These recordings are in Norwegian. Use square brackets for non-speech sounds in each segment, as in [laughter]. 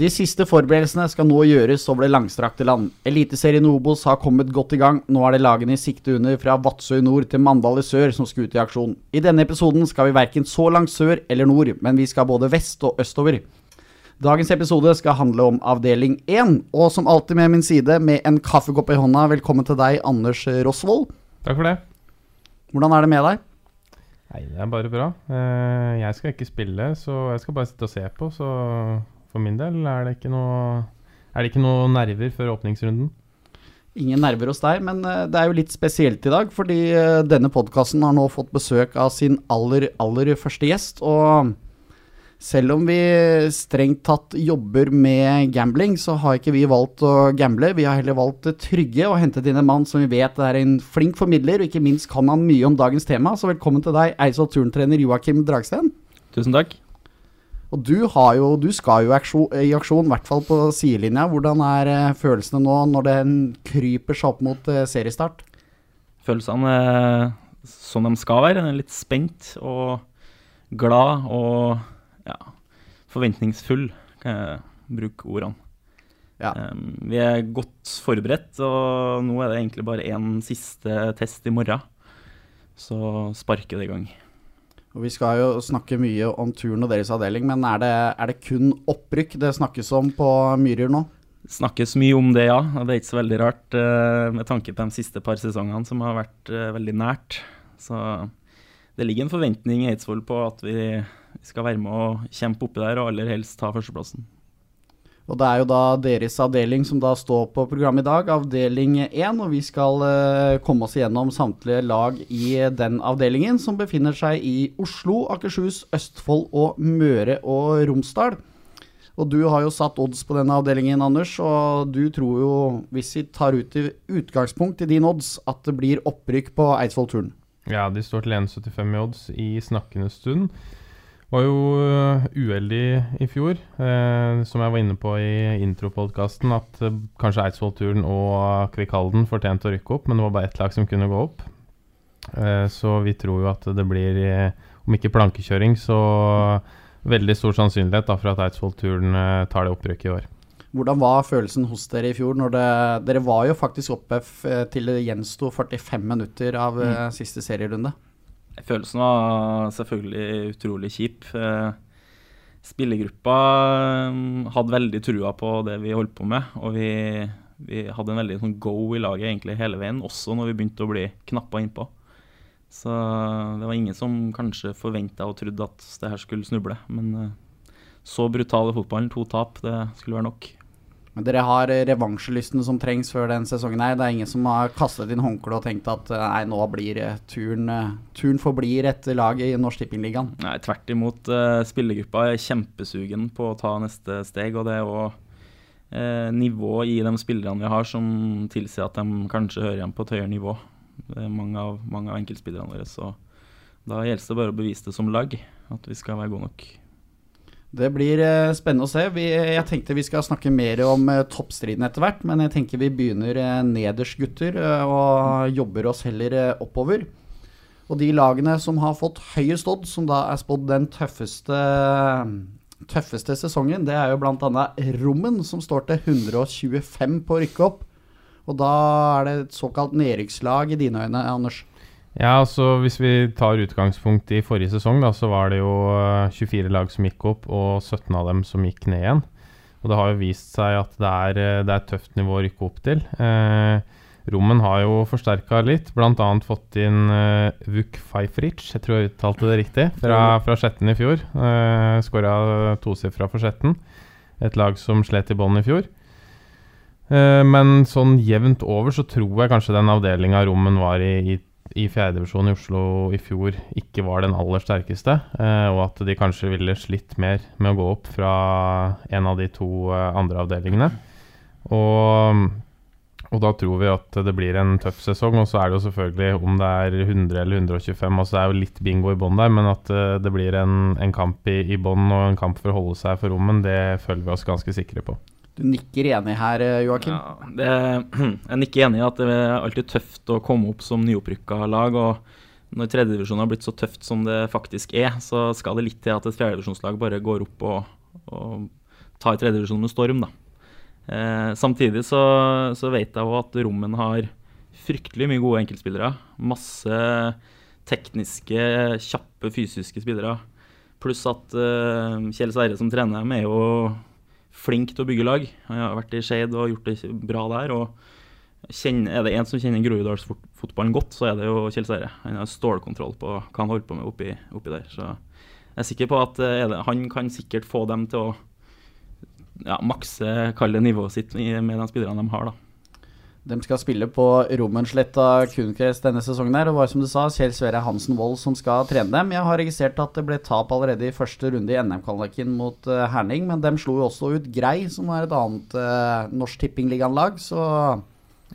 De siste forberedelsene skal nå gjøres over det langstrakte land. Eliteserien Obos har kommet godt i gang. Nå er det lagene i sikte under fra Vadsø i nord til Mandal i sør som skal ut i aksjon. I denne episoden skal vi verken så langt sør eller nord, men vi skal både vest og østover. Dagens episode skal handle om avdeling 1, og som alltid med min side, med en kaffekopp i hånda, velkommen til deg, Anders Rosvold. Takk for det. Hvordan er det med deg? Nei, det er bare bra. Eh, Jeg skal ikke spille, så jeg skal bare sitte og se på. Så for min del er det ikke noe Er det ikke noe nerver før åpningsrunden? Ingen nerver hos deg, men eh, det er jo litt spesielt i dag, fordi eh, denne podkasten har nå fått besøk av sin aller, aller første gjest. Og selv om vi strengt tatt jobber med gambling, så har ikke vi valgt å gamble. Vi har heller valgt det trygge og hentet inn en mann som vi vet er en flink formidler, og ikke minst kan han mye om dagens tema. Så velkommen til deg, Eidsvoll turntrener Joakim Dragsten. Tusen takk. Og du, har jo, du skal jo aksjon, i aksjon, i hvert fall på sidelinja. Hvordan er eh, følelsene nå når den kryper seg opp mot eh, seriestart? Følelsene er som de skal være. Litt spent og glad og ja, forventningsfull, kan jeg bruke ordene. Ja. Um, vi er godt forberedt, og nå er det egentlig bare én siste test i morgen. Så sparker det i gang. Og Vi skal jo snakke mye om turen og deres avdeling, men er det, er det kun opprykk det snakkes om på Myrer nå? Snakkes mye om det, ja. Det er ikke så veldig rart eh, med tanke på de siste par sesongene som har vært eh, veldig nært. Så det ligger en forventning i Eidsvoll på at vi skal være med og kjempe oppi der, og aller helst ta førsteplassen. Og Det er jo da deres avdeling som da står på programmet i dag, avdeling 1. Og vi skal eh, komme oss igjennom samtlige lag i den avdelingen, som befinner seg i Oslo, Akershus, Østfold og Møre og Romsdal. Og du har jo satt odds på denne avdelingen, Anders, og du tror jo, hvis vi tar ut i utgangspunkt i din odds, at det blir opprykk på Eidsvoll-turen. Ja, de står til 1,75 i odds i snakkende stund. Var jo øh, uheldig i fjor, eh, som jeg var inne på i intropodkasten, at eh, kanskje Eidsvoll-turen og Kvikkhalden fortjente å rykke opp, men det var bare ett lag som kunne gå opp. Eh, så vi tror jo at det blir, eh, om ikke plankekjøring, så veldig stor sannsynlighet da, for at Eidsvoll-turen eh, tar det opprykket i år. Hvordan var følelsen hos dere i fjor? Det, dere var jo faktisk oppe til det gjensto 45 minutter av mm. siste serierunde. Følelsen var selvfølgelig utrolig kjip. Eh, Spillergruppa eh, hadde veldig trua på det vi holdt på med, og vi, vi hadde en veldig sånn go i laget egentlig hele veien, også når vi begynte å bli knappa innpå. Så det var ingen som kanskje forventa og trodde at det her skulle snuble. Men eh, så brutal er fotballen. To tap, det skulle være nok. Men dere har revansjelysten revansjelystene som trengs før den sesongen her. Det er ingen som har kastet inn håndkleet og tenkt at eh, nei, nå blir eh, turen eh, Turen forblir et lag i Norsk Tippingligaen. Nei, tvert imot. Spillergruppa er kjempesugen på å ta neste steg, og det er òg eh, nivå i de spillerne vi har som tilsier at de kanskje hører igjen på et høyere nivå. Det er mange av, mange av enkeltspillerne våre, så da gjelder det bare å bevise det som lag, at vi skal være gode nok. Det blir eh, spennende å se. Vi, jeg tenkte vi skal snakke mer om eh, toppstriden etter hvert, men jeg tenker vi begynner eh, nederst, gutter, og jobber oss heller oppover. Og de lagene som har fått høyest odd, som da er spådd den tøffeste, tøffeste sesongen, det er jo bl.a. Rommen, som står til 125 på å rykke opp. Og da er det et såkalt nedrykkslag i dine øyne, Anders. Ja, altså Hvis vi tar utgangspunkt i forrige sesong, da, så var det jo øh, 24 lag som gikk opp, og 17 av dem som gikk ned igjen. Og det har jo vist seg at det er, øh, det er et tøft nivå å rykke opp til. Eh, Rommen har jo forsterka litt, bl.a. fått inn eh, Vuk Fajfric, jeg tror jeg uttalte det riktig, fra, fra Skjetten i fjor. Eh, Skåra tosifra for Skjetten, et lag som slet i bånn i fjor. Eh, men sånn jevnt over så tror jeg kanskje den avdelinga Rommen var i, i i fjerdedivisjon i Oslo i fjor ikke var den aller sterkeste, eh, og at de kanskje ville slitt mer med å gå opp fra en av de to eh, andre avdelingene. Og, og da tror vi at det blir en tøff sesong, og så er det jo selvfølgelig om det er 100 eller 125, altså det er jo litt bingo i bånn der, men at eh, det blir en, en kamp i, i bånn og en kamp for å holde seg for rommen, det føler vi oss ganske sikre på. Du nikker enig her, eh, Joakim. Ja, det, [clears throat] jeg nikker enig i at det er alltid tøft å komme opp som nyopprykka lag. og Når tredjedivisjon har blitt så tøft som det faktisk er, så skal det litt til at et fjerdedivisjonslag bare går opp og, og tar tredjedivisjon med storm. da. Eh, samtidig så, så vet jeg òg at Rommen har fryktelig mye gode enkeltspillere. Masse tekniske, kjappe fysiske spillere. Pluss at uh, Kjell Sverre som trener dem, er jo flink til å bygge lag. Han har vært i Skeid og gjort det bra der. og kjenner, Er det en som kjenner Groruddalsfotballen godt, så er det jo Kjell Sverre. Han har stålkontroll på hva han holder på med oppi, oppi der. Så jeg er sikker på at eh, det, han kan sikkert få dem til å ja, makse kalle nivået sitt med de spillerne de har. da. De skal spille på Rommensletta kunstgress denne sesongen. her, og var som du sa, Kjell Sverre Hansen Wold som skal trene dem. Jeg har registrert at det ble tap allerede i første runde i NM-kvaliken mot uh, Herning, men de slo jo også ut Grei, som er et annet uh, Norsk Tippingligaen-lag, så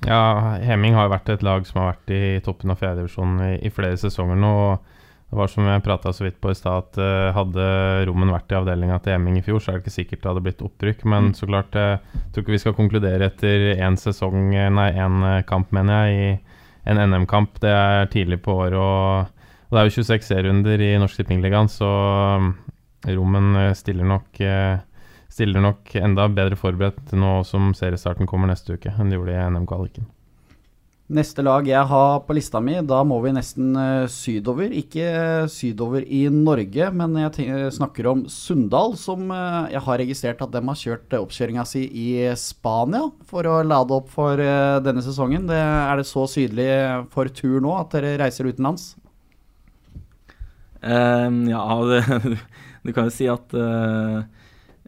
Ja, Heming har jo vært et lag som har vært i toppen av fjerdedivisjonen i, i flere sesonger nå. og det var som jeg prata så vidt på i stad, at uh, hadde Rommen vært i avdelinga til Hemming i fjor, så er det ikke sikkert det hadde blitt opprykk. Men mm. så klart, jeg uh, tror ikke vi skal konkludere etter én sesong, eh, nei, én kamp, mener jeg, i en NM-kamp. Det er tidlig på året, og, og, det er jo 26 serierunder i Norsk Tippingligaen, så um, Rommen stiller nok uh, stiller nok enda bedre forberedt nå som seriestarten kommer neste uke, enn de gjorde i NM-kvaliken. Neste lag jeg har på lista mi, da må vi nesten uh, sydover. Ikke uh, sydover i Norge, men jeg snakker om Sunndal, som uh, jeg har registrert at de har kjørt oppkjøringa si i Spania for å lade opp for denne sesongen. Det, er det så sydlig for tur nå at dere reiser utenlands? Um, ja, det, [laughs] du kan jo si at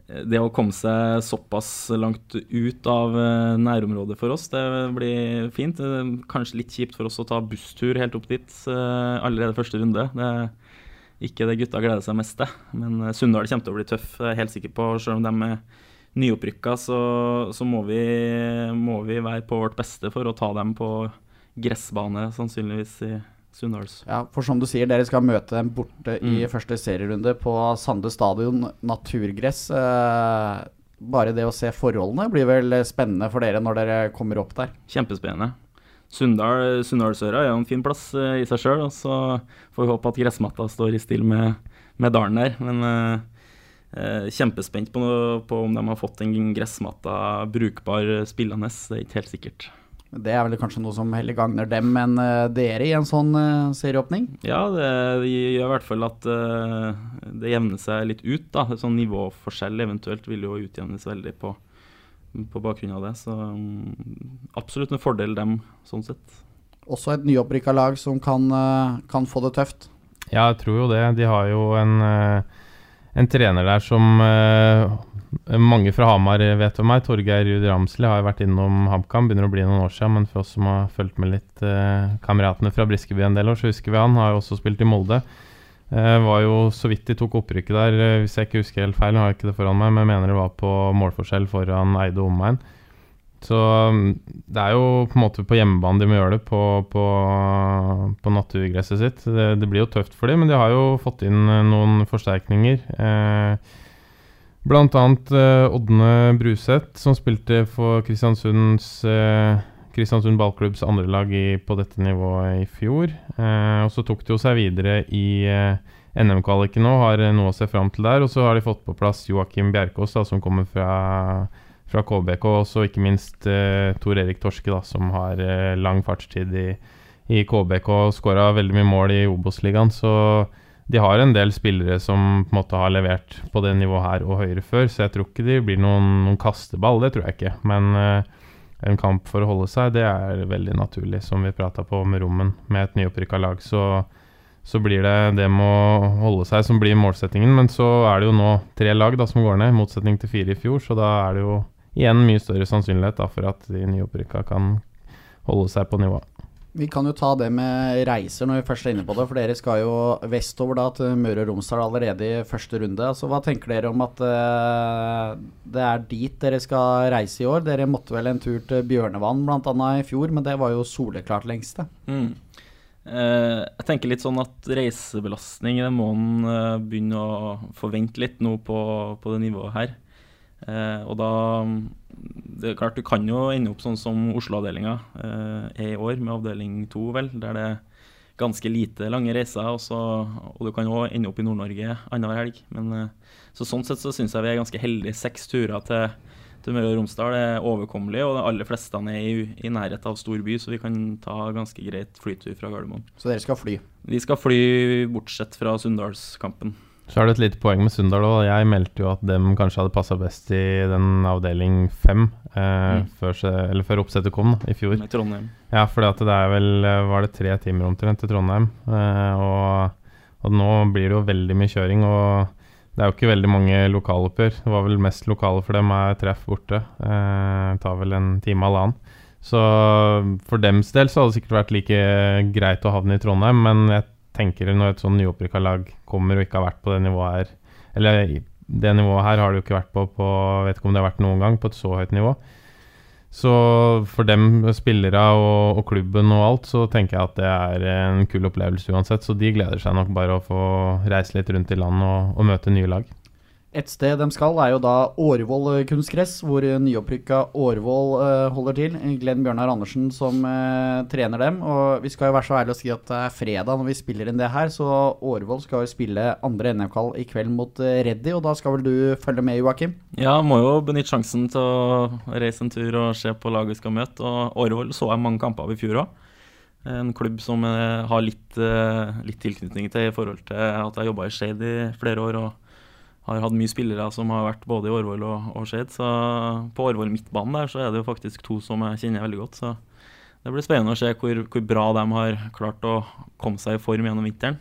det å komme seg såpass langt ut av eh, nærområdet for oss, det blir fint. Kanskje litt kjipt for oss å ta busstur helt opp dit eh, allerede første runde. Det er ikke det gutta gleder seg mest til. Men eh, Sunndal kommer til å bli tøff, jeg er helt sikker på. Selv om de er nyopprykka, så, så må, vi, må vi være på vårt beste for å ta dem på gressbane, sannsynligvis. i Sunndals. Ja, for som du sier, dere skal møte dem borte mm. i første serierunde på Sande stadion, naturgress. Eh, bare det å se forholdene blir vel spennende for dere når dere kommer opp der? Kjempespennende. Sunndal, Sunndalsøra er jo en fin plass eh, i seg sjøl, og så får vi håpe at gressmatta står i stil med, med dalen der. Men eh, eh, kjempespent på, på, om de har fått en gressmatta brukbar spillende. Det er ikke helt sikkert. Det er vel kanskje noe som heller gagner dem enn uh, dere i en sånn uh, serieåpning? Ja, det, gjør i hvert fall at uh, det jevner seg litt ut. da. Sånn nivåforskjell eventuelt vil jo utjevnes veldig på, på bakgrunn av det. Så um, absolutt en fordel dem, sånn sett. Også et nyopprykka lag som kan, kan, få det tøft? Ja, jeg tror jo det. De har jo en, en trener der som mange fra Hamar vet om meg. Torgeir Ruud Ramsli har vært innom HamKam. Begynner å bli noen år siden, men for oss som har fulgt med litt eh, kameratene fra Briskeby en del år, så husker vi han. Har jo også spilt i Molde. Eh, var jo så vidt de tok opprykket der, eh, hvis jeg ikke husker helt feil. Har jeg ikke det foran meg, men jeg mener det var på målforskjell foran Eide og omegn. Så mm, det er jo på en måte på hjemmebane de må gjøre det, på, på, på naturgresset sitt. Det, det, blir jo tøft for dem, men de har jo fått inn eh, noen forsterkninger. Eh, Blant annet uh, Ådne Bruseth, som spilte for Kristiansunds uh, Kristiansund ballklubbs andrelag på dette nivået i fjor. Uh, og så tok de jo seg videre i NM-kvaliken nå, har noe å se fram til der. Og så har de fått på plass Joakim Bjerkås, da, som kommer fra, fra KBK. Og ikke minst Tor Erik Torske, da, som har lang fartstid i, i KBK og skåra veldig mye mål i Obos-ligaen. Så de har en del spillere som på en måte har levert på det nivået her og høyere før, så jeg tror ikke de blir noen, noen kasteball, det tror jeg ikke. Men uh, en kamp for å holde seg, det er veldig naturlig, som vi prata på med Rommen. Med et nyopprykka lag, så, så, blir det det med å holde seg som blir målsettingen. Men så er det jo nå tre lag da som går ned, i motsetning til fire i fjor, så da er det jo igjen mye større sannsynlighet da, for at de nyopprykka kan holde seg på nivået. Vi kan jo ta det med reiser når vi først er inne på det. For dere skal jo vestover da til Møre og Romsdal allerede i første runde. Altså, hva tenker dere om at uh, det er dit dere skal reise i år? Dere måtte vel en tur til Bjørnevann bl.a. i fjor, men det var jo soleklart lengste. Mm. Uh, jeg tenker litt sånn at reisebelastning det må en uh, begynne å forvente litt nå på, på det nivået her. Og da det er klart Du kan jo ende opp sånn som Oslo-avdelinga eh, er i år, med avdeling to, vel, der det er ganske lite lange reiser. Og, så, og du kan òg ende opp i Nord-Norge annenhver helg. Men, eh, så sånn sett så syns jeg vi er ganske heldige. Seks turer til, til Møre og Romsdal er overkommelig, og de aller fleste er i, i nærhet av stor by, så vi kan ta ganske greit flytur fra Gardermoen. Så dere skal fly? Vi skal fly bortsett fra Sunndalskampen. Så er det et lite poeng med Sundal òg. Jeg meldte jo at dem kanskje hadde passa best i den avdeling fem eh, mm. før, før, oppsettet kom da, i fjor. Med Trondheim. Ja, for det er vel eh, var det tre timer omtrent til Trondheim. Eh, og, og, nå blir det jo veldig mye kjøring. Og det er jo ikke veldig mange lokaloppgjør. Det var vel mest lokale for dem er treff borte. Eh, tar vel en time eller annen. Så for dems del så hadde det sikkert vært like greit å havne i Trondheim, men jeg tenker når et sånn nyopprykka lag kommer og ikke har vært på det nivået her Eller det nivået her har de jo ikke vært på på Vet ikke om det har vært noen gang på et så høyt nivå. Så for dem, spillere og, og, klubben og alt, så tenker jeg at det er en kul opplevelse uansett. Så de gleder seg nok bare å få reise litt rundt i landet og, og møte nye lag. Et sted de skal, er jo da Årvoll kunstgress, hvor nyopprykka Årvoll uh, holder til. Glenn Bjørnar Andersen som uh, trener dem. Og vi skal jo være så ærlige å si at det er fredag når vi spiller inn det her, så Årvoll skal jo spille andre NM-kall i kveld mot Reddy, og da skal vel du følge med, Joakim? Ja, må jo benytte sjansen til å reise en tur og se på laget vi skal møte. Og Årvoll så jeg mange kamper av i fjor òg. En klubb som har litt, litt tilknytning til i forhold til at jeg jobba i Skeid i flere år. og har hatt mye spillere som har vært både i Årvoll og, og Skeid. Så på Årvoll midtbanen der så er det jo faktisk to som jeg kjenner veldig godt. Så det blir spennende å se hvor, hvor bra de har klart å komme seg i form gjennom vinteren.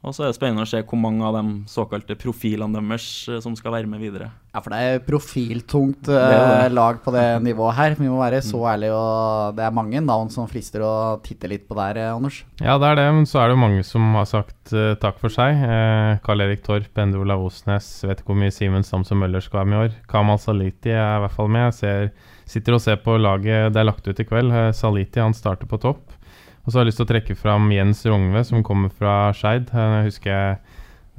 Og så er det spennende å se hvor mange av de såkalte profilene deres eh, som skal være med videre. Ja, for det er profiltungt det er det. Eh, lag på det [laughs] nivået her. Vi må være så mm. ærlige, og det er mange navn som frister å titte litt på der, eh, Anders. Ja, det er det, men så er det jo mange som har sagt uh, takk for seg. Uh, Karl Erik Torp, Ende Olav Osnes, vet ikke hvor mye Simen Samson Møller skal være med i år. Kamal Saliti er i hvert fall med. Jeg ser, sitter og ser på laget det er lagt ut i kveld. Uh, Saliti han starter på topp. Og så har jeg lyst til å trekke fram Jens Rognve, som kommer fra Skeid. Jeg husker jeg,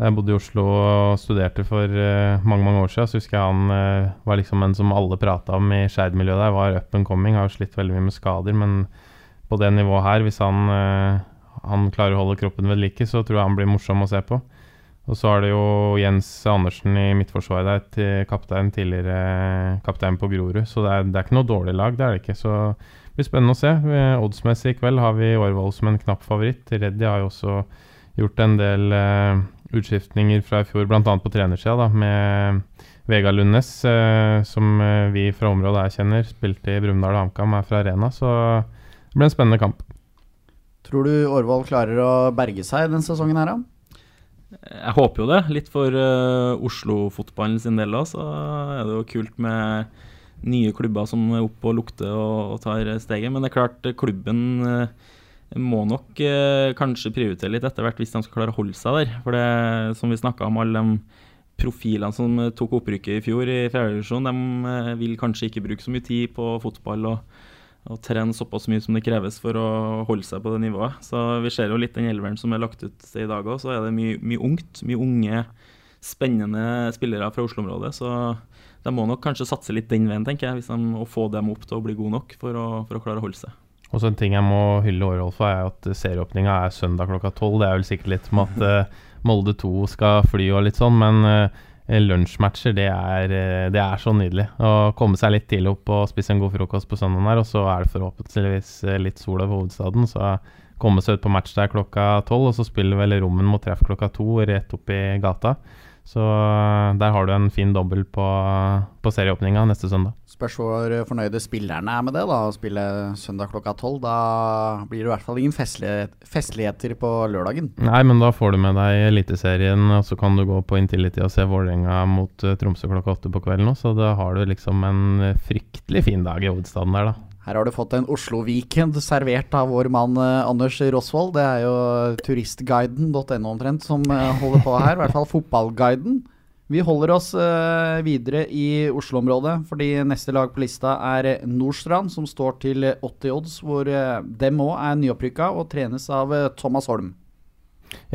jeg bodde i Oslo og studerte for uh, mange mange år siden. Så husker jeg han uh, var liksom en som alle prata om i Skeid-miljøet der. Var up and coming. Har jo slitt veldig mye med skader, men på det nivået her, hvis han, uh, han klarer å holde kroppen ved like, så tror jeg han blir morsom å se på. Og så har det jo Jens Andersen i midtforsvaret der, til kaptein, tidligere kaptein på Grorud. Så det er, det er, ikke noe dårlig lag, det er det ikke. Så det blir spennende å se. Oddsmessig i kveld har vi Årvoll som en knapp favoritt. Reddy har jo også gjort en del uh, utskiftninger fra i fjor, bl.a. på trenersida, med Vegard Lundnes, uh, som uh, vi fra området her kjenner. Spilte i Brumunddal og HamKam, er fra Arena, så det blir en spennende kamp. Tror du Årvoll klarer å berge seg denne sesongen her, da? Jeg håper jo det. Litt for uh, Oslo-fotballen sin del òg, så er det jo kult med nye klubber som er oppe og lukter og, og, tar steget. Men det er klart, klubben eh, må nok eh, kanskje prioritere litt etter hvert hvis de skal klare å holde seg der. For det som vi snakka om, alle de profilene som tok opprykket i fjor i fjerdedivisjon, de eh, vil kanskje ikke bruke så mye tid på fotball og, og trene såpass mye som det kreves for å holde seg på det nivået. Så vi ser jo litt den elveren som er lagt ut i dag òg, så er det mye, mye ungt. Mye unge, spennende spillere fra Oslo-området. Så de må nok kanskje satse litt den veien, tenker jeg, hvis de, og få dem opp til å bli gode nok for å, for å klare å holde seg. Og så En ting jeg må hylle Årolf for, er at serieåpninga er søndag klokka tolv. Det er vel sikkert litt med at uh, [laughs] Molde 2 skal fly og litt sånn, men uh, lunsjmatcher, det er, uh, det er, så nydelig. Å komme seg litt tidlig opp og spise en god frokost på søndagen her, og så er det forhåpentligvis litt sol over hovedstaden. Så komme seg ut på match der klokka tolv, og så spiller vel Rommen mot treff klokka to rett opp i gata. Så eh, der har du en fin dobbel på, på serieåpninga neste søndag. Spørs hvor fornøyde spillerne er med det, da, å spille søndag klokka tolv. Da blir det i hvert fall ingen festlighet, festligheter på lørdagen. Nei, men da får du med deg Eliteserien, og så kan du gå på Intility og se Vålerenga mot uh, Tromsø klokka åtte på kvelden. Så da har du liksom en fryktelig fin dag i hovedstaden der, da. Her har du fått en Oslo-weekend servert av vår mann eh, Anders Rosvold. Det er jo turistguiden.no omtrent som eh, holder på her, i hvert fall fotballguiden. Vi holder oss uh, videre i Oslo-området, fordi neste lag på lista er Nordstrand, som står til 80 odds, hvor dem òg er nyopprykka og trenes av Thomas Holm.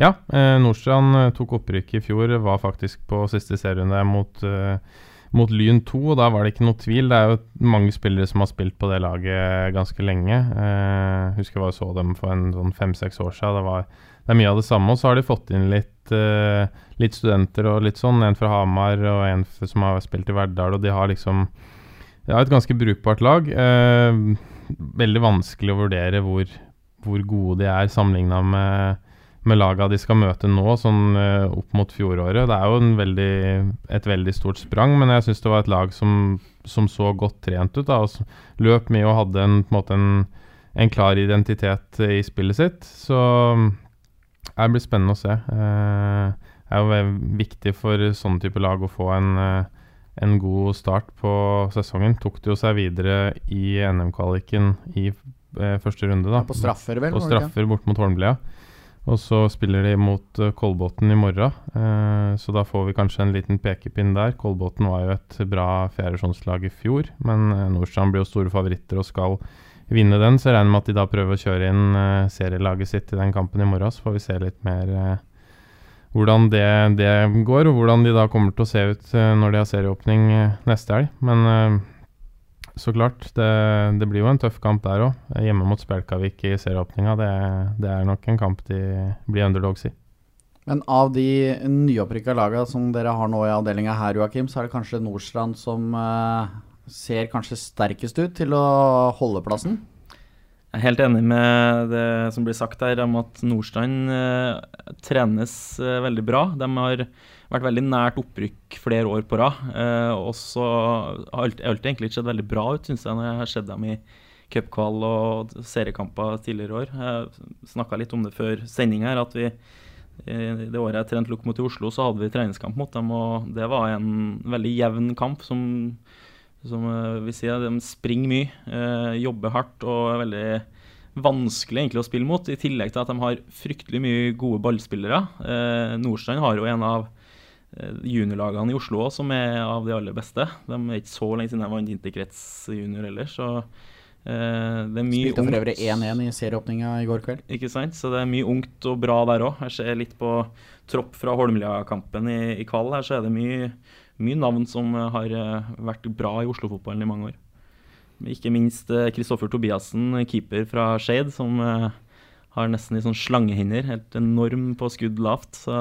Ja, Nordstrand tok opprykk i fjor, var faktisk på siste serierunde mot mot Lyn 2, og da var det ikke noe tvil. Det er jo mange spillere som har spilt på det laget ganske lenge. Eh, husker jeg så dem for en sånn fem-seks år siden. Det, var, det, er mye av det samme. Og så har de fått inn litt, eh, litt, studenter og litt sånn. En fra Hamar og en som har spilt i Verdal, og de har liksom Det er et ganske brukbart lag. Eh, veldig vanskelig å vurdere hvor, hvor gode de er sammenligna med med laga de skal møte nå, sånn uh, opp mot fjoråret. Det er jo veldig, et veldig stort sprang, men jeg syns det var et lag som, som, så godt trent ut. Da, og løp mye og hadde en, på en, en, en, klar identitet i spillet sitt. Så det blir spennende å se. Det er jo viktig for sånne type lag å få en, en god start på sesongen. Tok det jo seg videre i NM-kvaliken i første runde. da. På straffer, vel? På straffer bort mot Holmlia. Og så spiller de mot uh, Kolbotn i morgen, uh, så da får vi kanskje en liten pekepinn der. Kolbotn var jo et bra fjerdesjonslag i fjor, men uh, Nordstrand blir jo store favoritter og skal vinne den. Så jeg regner med at de da prøver å kjøre inn serielaget sitt i den kampen i morgen. Så får vi se litt mer hvordan det, det, går, og hvordan de da kommer til å se ut når de har serieåpning neste helg. Men så klart. Det, det, blir jo en tøff kamp der òg. Hjemme mot Spjelkavik i serieåpninga. Det, det, er nok en kamp de blir underdogs i. Men av de nyopprykka laga som dere har nå i avdelinga her, Joakim, så er det kanskje Nordstrand som uh, ser kanskje sterkest ut til å holde plassen? Jeg er helt enig med det som blir sagt her om at Nordstrand uh, trenes uh, veldig bra. De har vært veldig nært opprykk flere år på rad. Eh, og så har alt, alt egentlig sett veldig bra ut, syns jeg, når jeg har sett dem i cupkval og seriekamper tidligere år. Jeg snakka litt om det før sending her, at vi det året jeg trente Lokomotiv Oslo, så hadde vi treningskamp mot dem, og det var en veldig jevn kamp som, som eh, vi sier, de springer mye, eh, jobber hardt og er veldig vanskelig egentlig å spille mot, i tillegg til at de har fryktelig mye gode ballspillere. Eh, Nordstrand har jo en av Eh, juniorlagene i Oslo også, som er av de aller beste. De er ikke så lenge siden de vant interkrets junior heller, så eh, det er mye Spilte for øvrig 1-1 i serieåpninga i går kveld. Ikke sant, så det er mye ungt og bra der òg. Jeg ser litt på tropp fra Holmlia-kampen i, i kvall her, så er det mye, mye navn som har eh, vært bra i Oslo-fotballen i mange år. Ikke minst Kristoffer eh, Tobiassen, keeper fra Skeid, som eh, har nesten litt sånn slangehender. Helt enorm på skudd lavt. Så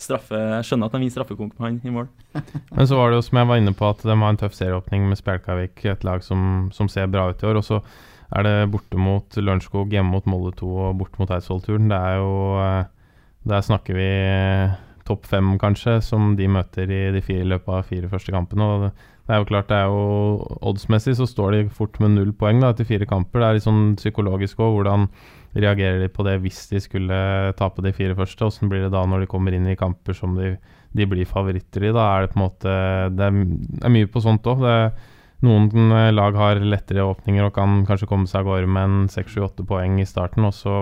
straffe, jeg skjønner at de vinner straffekonk med han i mål. [laughs] Men så var det jo som jeg var inne på, at de har en tøff serieåpning med Spjelkavik, et lag som, som, ser bra ut i år. Og så er det borte mot Lørenskog, hjemme mot Molde 2 og borte mot Eidsvollturen. Det er jo eh, Der snakker vi topp fem, kanskje, som de møter i de fire løpet av fire første kampene. Og det er jo klart, det er jo oddsmessig så står de fort med null poeng da, etter fire kamper. Det er litt sånn psykologisk òg, hvordan reagerer de på det hvis de skulle tape de fire første? Åssen blir det da når de kommer inn i kamper som de, de blir favoritter i? Da er det på en måte Det er, mye på sånt òg. Noen lag har lettere åpninger og kan kanskje komme seg av gårde med en 6-7-8 poeng i starten, og så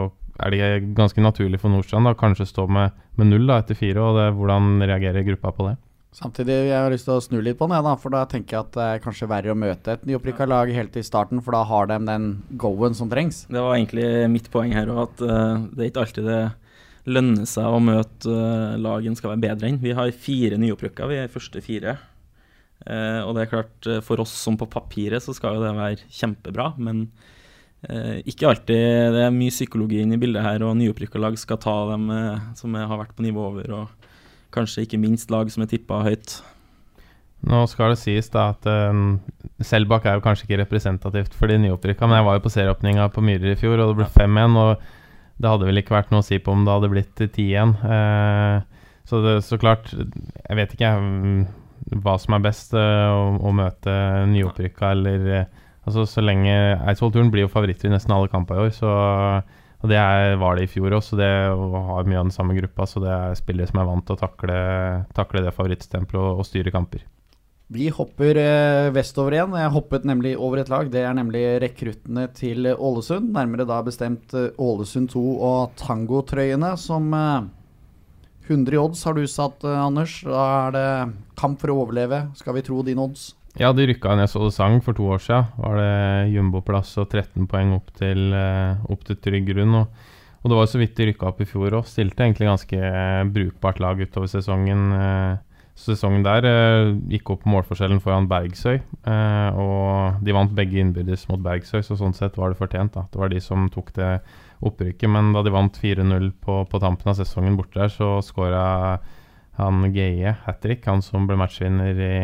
er det ganske naturlig for Nordstrand å kanskje stå med, med null da, etter fire. og det, Hvordan reagerer gruppa på det? Samtidig jeg har lyst til å snu litt på den, da, for da tenker jeg at det er kanskje verre å møte et nyopprykka lag helt i starten, for da har de den go-en som trengs. Det var egentlig mitt poeng her òg, at uh, det er ikke alltid det lønner seg å møte uh, lagen skal være bedre enn. Vi har fire nyopprykka, vi er første fire. Uh, og det er klart, for oss som på papiret så skal jo det være kjempebra, men ikke alltid. Det er mye psykologi inne i bildet her, og nyopprykka lag skal ta dem som har vært på nivå over. og Kanskje ikke minst lag som er tippa høyt. Nå skal det sies da at um, Selbakk er jo kanskje ikke representativt for de nyopprykka, men jeg var jo på serieåpninga på Myhrer i fjor, og det ble 5-1. Og det hadde vel ikke vært noe å si på om det hadde blitt 10-1. Uh, så, det, så klart, jeg vet ikke um, hva som er best, uh, å, å, møte nyopprykka eller uh, Altså, så lenge Eidsvoll-turen blir jo favoritter i nesten alle kamper i år, så og det var det i fjor også, det har mye av den samme gruppa. Så det er spillere som er vant til å takle, takle det favorittstempelet og, og, styre kamper. Vi hopper eh, vestover igjen. Jeg hoppet nemlig over et lag. Det er nemlig rekruttene til Ålesund. Nærmere da bestemt eh, Ålesund 2 og Tango-trøyene, som eh, 100 i odds har du satt, eh, Anders. Da er det kamp for å overleve, skal vi tro dine odds? Ja, de rykka ned så det sang for to år siden. Var det jumboplass og 13 poeng opp til, uh, opp til trygg grunn. Og, og, det var så vidt de rykka opp i fjor òg. Stilte egentlig ganske uh, brukbart lag utover sesongen. Uh, sesongen der eh, gikk opp målforskjellen foran Bergsøy. Eh, og de vant begge innbyrdes mot Bergsøy, så sånn sett var det fortjent. da. Det var de som tok det opprykket. Men da de vant 4-0 på, på, tampen av sesongen borte der, så skåra han Geie hat trick, han som ble matchvinner i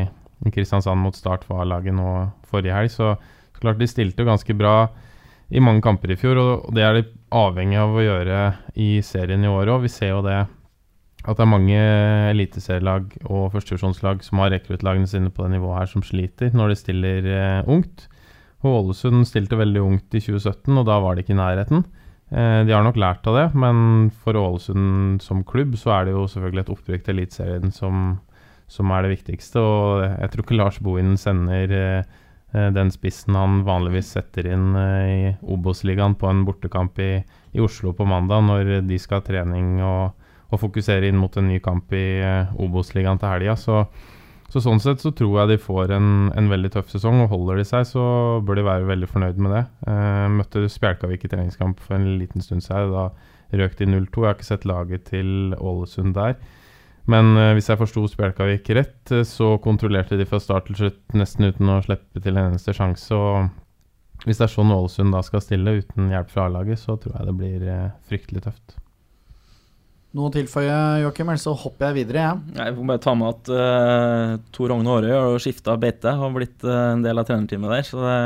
Kristiansand mot Start for A-laget nå forrige helg. Så, så klart de stilte jo ganske bra i mange kamper i fjor, og det er de avhengig av å gjøre i serien i år òg. Vi ser jo det at det er mange eliteserielag og førstevisjonslag som har rekruttlagene sine på det nivået her, som sliter når de stiller eh, ungt. Ålesund stilte veldig ungt i 2017, og da var de ikke i nærheten. Eh, de har nok lært av det, men for Ålesund som klubb så er det jo selvfølgelig et opprykk til Eliteserien som, som, er det viktigste. Og jeg tror ikke Lars Bohinen sender eh, den spissen han vanligvis setter inn eh, i Obos-ligaen på en bortekamp i, i, Oslo på mandag, når de skal ha trening og og fokusere inn mot en ny kamp i Obos-ligaen til helga. Så, så, sånn sett så tror jeg de får en, en, veldig tøff sesong, og holder de seg, så bør de være veldig fornøyd med det. Eh, møtte Spjelkavik i treningskamp for en liten stund siden. Da røk de 0-2. Jeg har ikke sett laget til Ålesund der. Men uh, hvis jeg forsto Spjelkavik rett, så kontrollerte de fra start til slutt nesten uten å slippe til en eneste sjanse. og Hvis det er sånn Ålesund da skal stille uten hjelp fra A-laget, så tror jeg det blir fryktelig tøft. Noe å tilføye, Joakim, eller så hopper jeg videre, jeg. Ja. Jeg får bare ta med at uh, Tor Rogne Aarøy har skifta beite og blitt uh, en del av trenerteamet der. Så det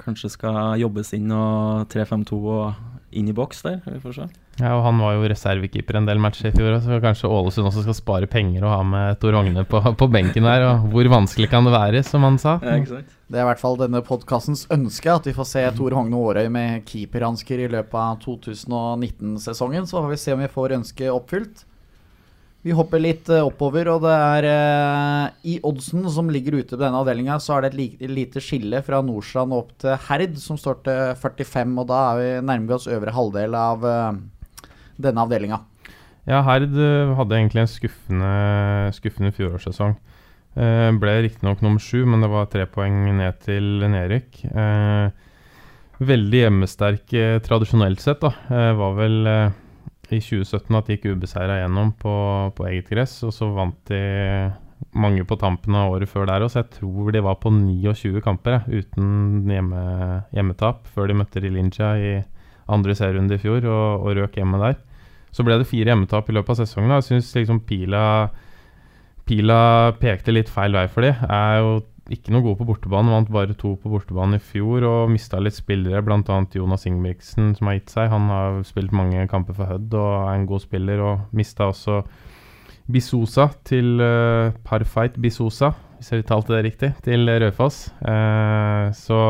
kanskje skal jobbes inn og 3-5-2 og inn i boks der. Vi får se. Ja, og Han var jo reservekeeper en del matcher i fjor, så kanskje Ålesund også skal spare penger og ha med Tor Rogne på, på, benken der. Og hvor vanskelig kan det være, som han sa? Ja. Det er i hvert fall denne podkastens ønske at vi får se Tor Hogne Aarøy med keeperhansker i løpet av 2019-sesongen. Så får vi se om vi får ønsket oppfylt. Vi hopper litt eh, oppover, og det er eh, i oddsen som ligger ute på denne avdelinga, så er det et lite skille fra Nordstrand opp til Herd, som står til 45, og da er vi, nærmer vi oss øvre halvdel av uh, denne avdelinga. Ja, Herd hadde egentlig en skuffende, skuffende fjorårssesong. Eh, ble riktignok nummer sju, men det var tre poeng ned til nedrykk. Eh, veldig hjemmesterk eh, tradisjonelt sett. da. Eh, var vel i 2017 at de gikk ubeseira gjennom på, på, eget gress, og så vant de mange på tampen av året før der òg, så jeg tror de var på 29 kamper uten hjemme, hjemmetap før de møtte Rilinja i andre serierunde i fjor og, og røk hjemme der. Så ble det fire hjemmetap i løpet av sesongen. Jeg syns liksom pila pila pekte litt feil vei for de. Er jo ikke noe god på bortebane. Vant bare to på bortebane i fjor og mista litt spillere, bl.a. Jonas Ingebrigtsen, som har gitt seg. Han har spilt mange kamper for Hødd og er en god spiller, og mista også Bisosa til uh, Parfait Bisosa, hvis jeg uttalte det riktig, til Raufoss. Uh, så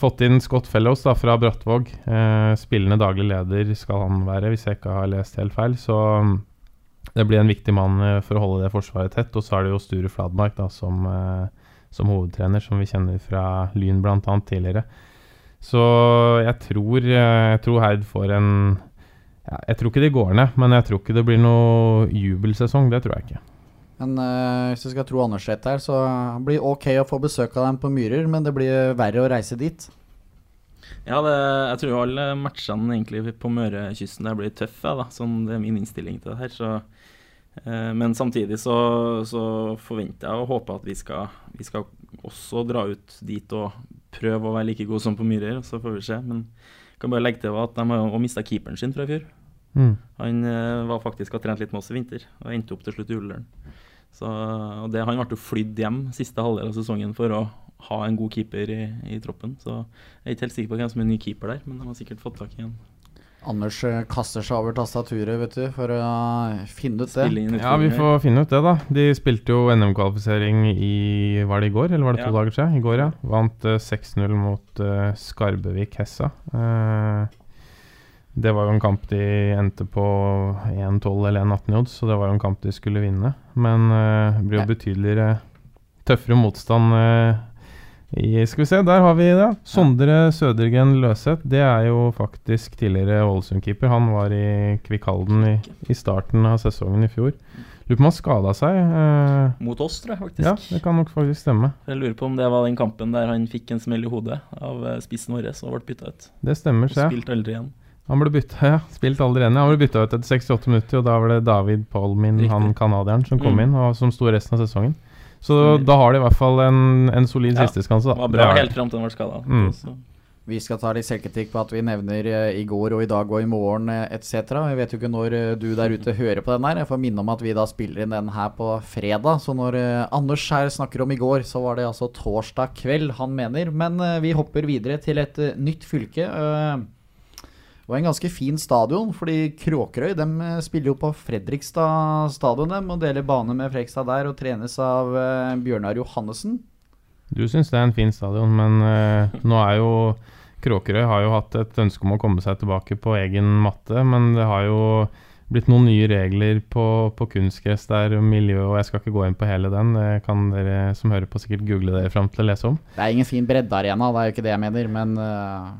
fått inn Scott Fellows da, fra Brattvåg. Eh, spillende daglig leder skal han være, hvis jeg ikke har lest helt feil. Så det blir en viktig mann eh, for å holde det forsvaret tett. Og så er det jo Sture Fladmark da, som, eh, som hovedtrener, som vi kjenner fra Lyn bl.a. tidligere. Så jeg tror, eh, jeg tror Heid får en ja, Jeg tror ikke de går ned, men jeg tror ikke det blir noe jubelsesong. Det tror jeg ikke. Men uh, hvis du skal tro Anderseth her, så blir det ok å få besøk av dem på Myrer, men det blir verre å reise dit. Ja, det, jeg tror alle matchene egentlig på Mørekysten der blir tøffe. Da. Sånn, det er min innstilling til det her. Så, eh, men samtidig så, så, forventer jeg og håper at vi skal, vi skal, også dra ut dit og prøve å være like gode som på Myrer. Så får vi se. Men jeg kan bare legge til at de har mista keeperen sin fra i fjor. Mm. Han eh, var faktisk og trent litt med oss i vinter og endte opp til slutt i Ullern. Så, og det, han ble flydd hjem siste halvdel av sesongen for å ha en god keeper i, i, troppen. Så jeg er ikke helt sikker på hvem som er ny keeper der, men de har sikkert fått tak i en. Anders eh, kaster seg over tastaturet vet du, for å finne ut det. Ja, vi får finne ut det, da. De spilte jo NM-kvalifisering i Var det i går, eller var det to ja. dager siden? I går, ja. Vant uh, eh, 6-0 mot uh, Skarbevik Hessa. Uh, det var jo en kamp de endte på 1-12 eller 1-18 i odds, så det var jo en kamp de skulle vinne. Men det blir jo betydeligere tøffere motstand i, skal vi se, der har vi det. Sondre Sødergen Løseth. Det er jo faktisk tidligere Ålesund-keeper. Han var i Kvikkhalden i, i, starten av sesongen i fjor. Lurer på om han skada seg. Uh, Mot oss, tror jeg faktisk. Ja, det kan nok faktisk stemme. Jeg lurer på om det var den kampen der han fikk en smell i hodet av spissen vår og ble bytta ut. Det stemmer, se. Spilte aldri igjen. Han ble bytta, ja. Spilt aldri enig. Han ble bytta ut etter 68 minutter, og da var det David Polmin, Riktig. han canadieren, som kom Mm. inn, og som sto resten av sesongen. Så da har de i hvert fall en, en solid Ja, sisteskanse, var bra helt fram til den var skada. Mm. Vi skal ta litt selvkritikk på at vi nevner eh, i går og i dag og i morgen eh, etc. Jeg vet jo ikke når eh, du der ute hører på den her. Jeg får minne om at vi da spiller inn den her på fredag. Så når Anders her snakker om i går, så var det altså torsdag kveld han mener. Men vi hopper videre til et nytt fylke. Og en ganske fin stadion, fordi Kråkerøy de eh, spiller jo på Fredrikstad stadion De, og deler bane med Fredrikstad der og trenes av eh, Bjørnar Johannessen. Du syns det er en fin stadion, men uh, nå er jo Kråkerøy har jo hatt et ønske om å komme seg tilbake på egen matte, men det har jo blitt noen nye regler på, på kunstgress der, miljø, og jeg skal ikke gå inn på hele den. Det kan dere som hører på sikkert google dere fram til å lese om. Det er ingen fin breddearena, det er jo ikke det jeg mener, men øh,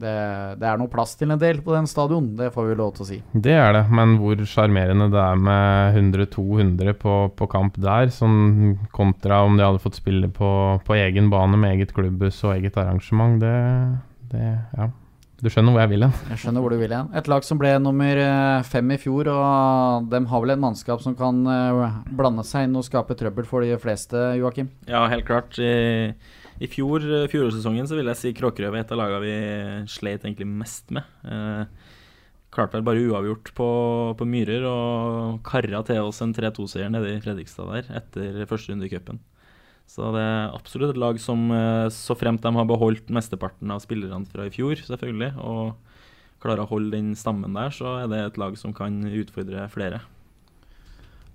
det, det er noe plass til en del på den stadion, det får vi lov til å si. Det er det, men hvor sjarmerende det er med 100-200 på, på kamp der, sånn kontra om de hadde fått spille på, på egen bane med eget klubbhus og eget arrangement, det, det Ja. Du skjønner hvor jeg vil hen. Jeg skjønner hvor du vil igjen. Et lag som ble nummer øh, fem i fjor, og de har vel en mannskap som kan øh, blande seg inn og skape trøbbel for de fleste, Joakim? Ja, helt klart. I, i fjor, fjorårssesongen så vil jeg si Kråkerøy var et av lagene vi sleit egentlig mest med. Eh, klarte vel bare uavgjort på, på Myrer og karra til oss en 3-2-seier nede i Fredrikstad der etter første runde i cupen. Så det er absolutt et lag som, eh, så fremt de har beholdt mesteparten av spillerne fra i fjor, selvfølgelig, og klarer å holde den stammen der, så er det et lag som kan utfordre flere.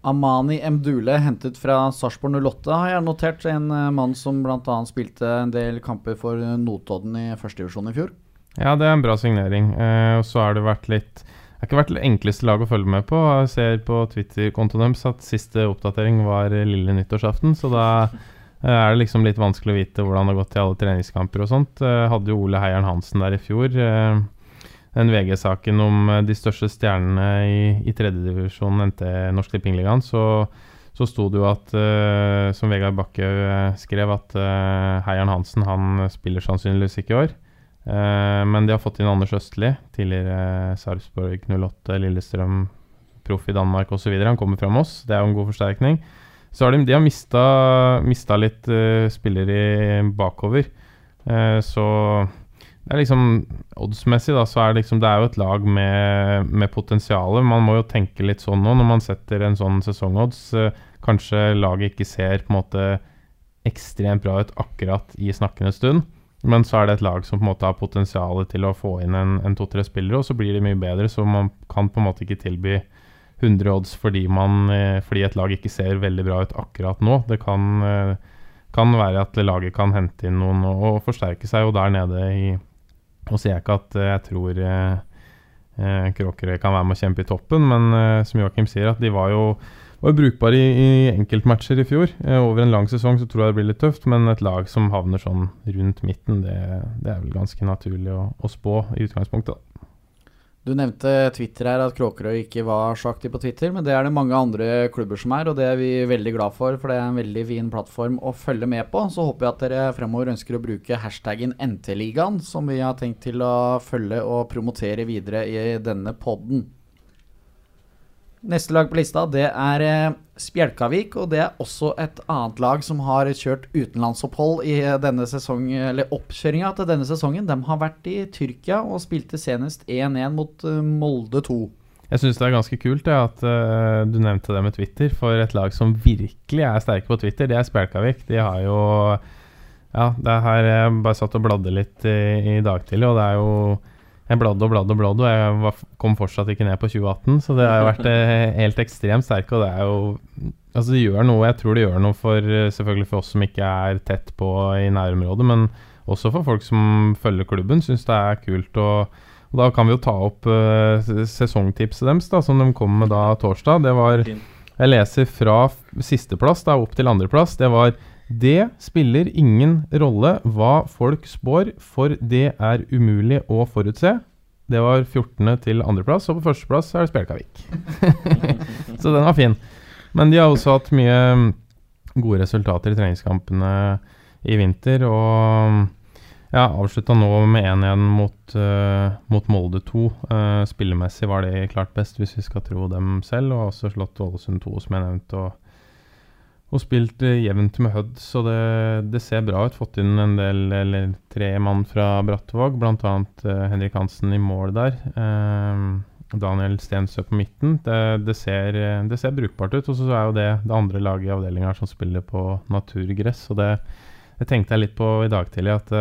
Amani Mdule, hentet fra Sarpsborg 08, har jeg notert. En øh, mann som bl.a. spilte en del kamper for øh, Notodden i førstedivisjon i fjor. Ja, det er en bra signering. Eh, og så har det vært litt Det har ikke vært det enkleste lag å følge med på. Jeg ser på Twitter-kontoen deres at siste oppdatering var eh, lille nyttårsaften, så da eh, er det liksom litt vanskelig å vite hvordan det har gått i alle treningskamper og sånt. Eh, hadde jo Ole Heieren Hansen der i fjor. Eh, den VG-saken om eh, de største stjernene i, i tredjedivisjon NT Norsk Tippingligaen, så, så sto det jo at, uh, som Vegard Bakke eh, skrev, at uh, Heieren Hansen han spiller sannsynligvis ikke i år. Uh, men de har fått inn Anders Østli, tidligere Sarpsborg 08, Lillestrøm, proff i Danmark osv. Han kommer fra Moss, det er jo en god forsterkning. Så har de, de har mista, mista litt spillere bakover. Så det er liksom Oddsmessig da, så er det liksom Det er jo et lag med, med potensial. Man må jo tenke litt sånn nå når man setter en sånn sesongodds. Eh, kanskje laget ikke ser på en måte ekstremt bra ut akkurat i snakkende stund. Men så er det et lag som på en måte har potensial til å få inn en, en to-tre spillere, og så blir de mye bedre. Så man kan på en måte ikke tilby 100 odds fordi, man, eh, fordi et lag ikke ser veldig bra ut akkurat nå. Det kan, eh, kan være at laget kan hente inn noen og, forsterke seg. Og der nede i Nå sier jeg ikke at eh, jeg tror eh, eh, Kråkerøy kan være med å kjempe i toppen, men eh, som Joakim sier, at de var jo var brukbare i, i enkeltmatcher i fjor. Over en lang sesong så tror jeg det blir litt tøft, men et lag som havner sånn rundt midten, det, det er vel ganske naturlig å, å spå i utgangspunktet. Du nevnte Twitter her, at Kråkerøy ikke var så aktiv på Twitter, men det er det mange andre klubber som er, og det er vi veldig glad for, for det er en veldig fin plattform å følge med på. Så håper jeg at dere fremover ønsker å bruke hashtaggen NT-ligaen, som vi har tenkt til å følge og promotere videre i denne podden. Neste lag på lista det er eh, Spjelkavik, og det er også et annet lag som har kjørt utenlandsopphold i eh, denne sesong, eller oppkjøringa til denne sesongen. De har vært i Tyrkia og spilte senest 1-1 mot eh, Molde 2. Jeg syns det er ganske kult ja, at uh, du nevnte det med Twitter, for et lag som virkelig er sterke på Twitter, det er Spjelkavik. De har jo Ja, det her jeg bare satt og bladde litt i, i dag tidlig, og det er jo jeg bladde og bladde og bladde, og jeg var, kom fortsatt ikke ned på 2018. Så det har jo vært eh, [laughs] helt ekstremt sterke, og det er jo Altså, det gjør noe. Jeg tror det gjør noe for eh, selvfølgelig for oss som ikke er tett på i nærområdet, men også for folk som følger klubben, syns det er kult. Og, og da kan vi jo ta opp uh, sesongtipset deres, da, som de kom med da torsdag. Det var Jeg leser fra sisteplass da opp til andreplass. Det var det spiller ingen rolle hva folk spår, for det er umulig å forutse. Det var 14. til andreplass, og på førsteplass er det Spjelkavik. [laughs] Så den var fin. Men de har også hatt mye mm, gode resultater i treningskampene i vinter, og Ja, avslutta nå med 1-1 mot, uh, mot Molde 2. Uh, spillemessig var de klart best, hvis vi skal tro dem selv. Og også slått Ålesund 2, som jeg nevnte. Og, og spilt uh, jevnt med Hud, så det, det, ser bra ut. Fått inn en del, eller tre mann fra Brattvåg, bl.a. Uh, Henrik Hansen i mål der. Daniel Stensø på midten. Det, det, ser, det, ser, brukbart ut. Og så er jo det det andre laget i avdelinga som spiller på naturgress. Og det, det tenkte jeg litt på i dag tidlig, at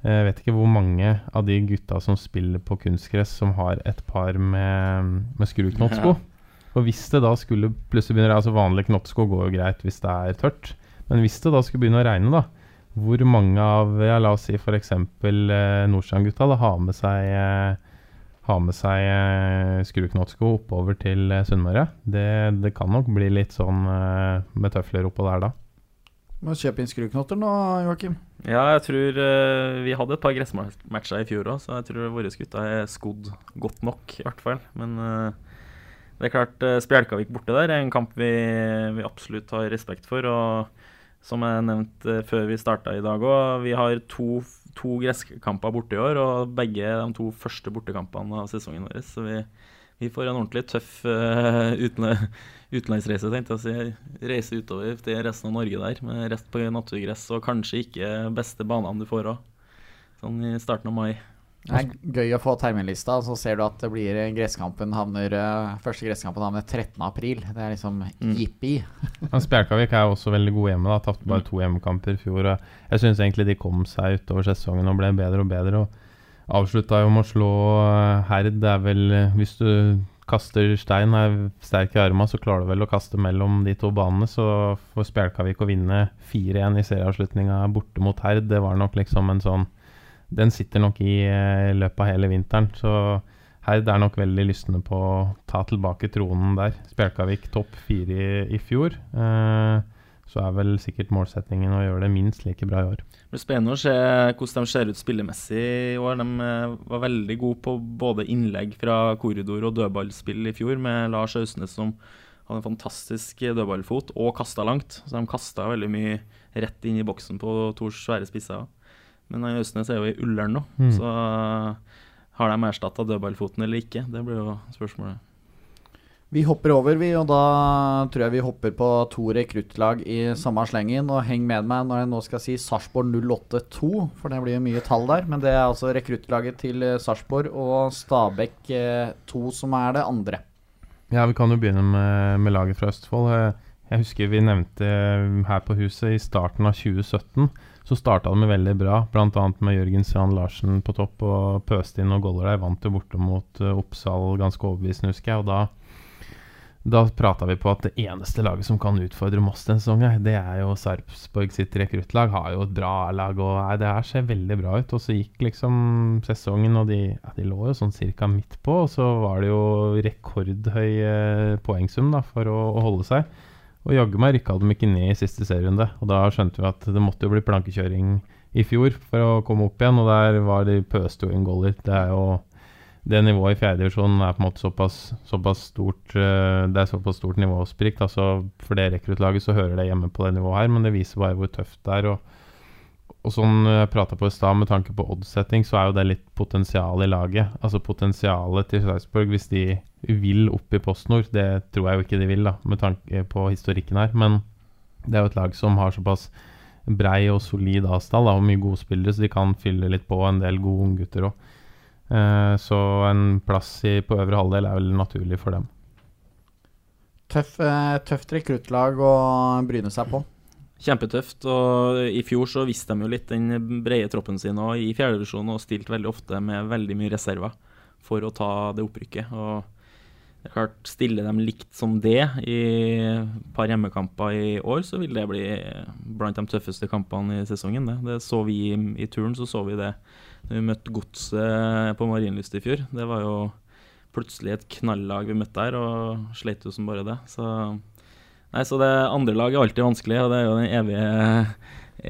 jeg vet ikke hvor mange av de gutta som spiller på kunstgress, som har et par med, med skruknottsko. Ja. Og hvis det da skulle plutselig begynne Altså Vanlig knottsko går jo greit hvis det er tørt. Men hvis det da skulle begynne å regne, da hvor mange av ja, la oss si f.eks. Eh, Nordstrand-gutta har med seg eh, har med seg eh, skruknottsko oppover til eh, Sunnmøre. Det, det, kan nok bli litt sånn eh, med tøfler oppå der da. Må kjøpe inn skruknotter nå, Joakim. Ja, jeg tror eh, vi hadde et par gressmatcher i fjor òg, så jeg tror våre gutter er skodd godt nok, i hvert fall. Men uh, det er klart, uh, Spjelkavik borte der er en kamp vi, vi, absolutt har respekt for. Og som jeg nevnte før vi starta i dag òg, vi har to, to gresskamper borte i år, og begge de to første bortekampene av sesongen vår. Så vi, vi får en ordentlig tøff uh, utenlandsreise, tenkte jeg å si. Reise utover til resten av Norge der, med rest på naturgress og kanskje ikke beste banene du får òg. Sånn i starten av mai. Det er gøy å få terminlista, så ser du at det blir gresskampen havner eh, Første gresskampen havner 13. april. Det er liksom mm. jippi. [laughs] Spjelkavik er også veldig gode hjemme. da Tapte bare mm. to hjemmekamper i fjor. Jeg syns egentlig de kom seg utover sesongen og ble bedre og bedre. Og avslutta jo med å slå eh, Herd. Det er vel, eh, hvis du kaster stein, er sterk i arma, så klarer du vel å kaste mellom de to banene. Så for Spjelkavik å vinne 4-1 i serieavslutninga borte mot Herd, det var nok liksom en sånn Den sitter nok i eh, løpet av hele vinteren. Så Heid er nok veldig lystne på å ta tilbake tronen der. Spjelkavik topp fire i, fjor. Eh, så er vel sikkert målsettingen å gjøre det minst like bra i år. Det blir spennende å se hvordan de ser ut spillemessig i år. De eh, var veldig gode på både innlegg fra korridor og dødballspill i fjor, med Lars Austnes som hadde en fantastisk dødballfot og kasta langt. Så de kasta veldig mye rett inn i boksen på to svære spisser. Men Ausnes er jo i Ullern nå, mm. så har de erstatta dødballfoten eller ikke? Det blir jo spørsmålet. Vi hopper over, vi, og da tror jeg vi hopper på to rekruttlag i samme slengen. Og heng med meg når jeg nå skal si Sarpsborg 082, for det blir jo mye tall der. Men det er altså rekruttlaget til eh, Sarpsborg og Stabæk 2 eh, som er det andre. Ja, vi kan jo begynne med, med laget fra Østfold. Jeg husker vi nevnte her på huset i starten av 2017 så starta de veldig bra, bl.a. med Jørgen Strand Larsen på topp og pøste inn og goller der. Vant jo borte mot uh, Oppsal ganske overbevisende, husker jeg. Og da da prata vi på at det eneste laget som kan utfordre Moss denne sesongen, det er jo Sarpsborg sitt rekruttlag. Har jo et bra lag, og nei, det her ser veldig bra ut. Og så gikk liksom sesongen, og de, ja, de lå jo sånn cirka midt på. Og så var det jo rekordhøy eh, poengsum da, for å, å, holde seg. Og jaggu meg rykka de ikke ned i siste serierunde. Og da skjønte vi at det måtte jo bli plankekjøring i fjor for å komme opp igjen, og der var de pøste jo inn goller. Det er jo det nivået i fjerdedivisjonen er på en måte såpass, såpass stort uh, Det er såpass stort nivåsprik. Altså for det rekruttlaget så hører det hjemme på det nivået her, men det viser bare hvor tøft det er. Og, og sånn jeg prata på i stad, med tanke på oddsetting, så er jo det litt potensial i laget. Altså potensialet til Sarpsborg, hvis de vil opp i PostNord, det tror jeg jo ikke de vil, da, med tanke på historikken her. Men det er jo et lag som har såpass brei og solid avstand og mye gode spillere, så de kan fylle litt på en del gode unggutter òg. Eh, så en plass i, på øvre halvdel er vel naturlig for dem. Tøff, eh, tøft rekruttlag å bryne seg på. Kjempetøft. og I fjor så viste de jo litt den brede troppen sin og i fjerdedivisjon og stilt veldig ofte med veldig mye reserver for å ta det opprykket. og det er klart, Stiller de likt som det i et par hjemmekamper i år, så vil det bli blant de tøffeste kampene i sesongen. Det, det så vi i, i turen, så så vi det da vi møtte Godset på Marienlyst i fjor. Det var jo plutselig et knallag vi møtte der, og sleit jo som bare det. Så, nei, så det andre lag er alltid vanskelig, og det er jo den evige,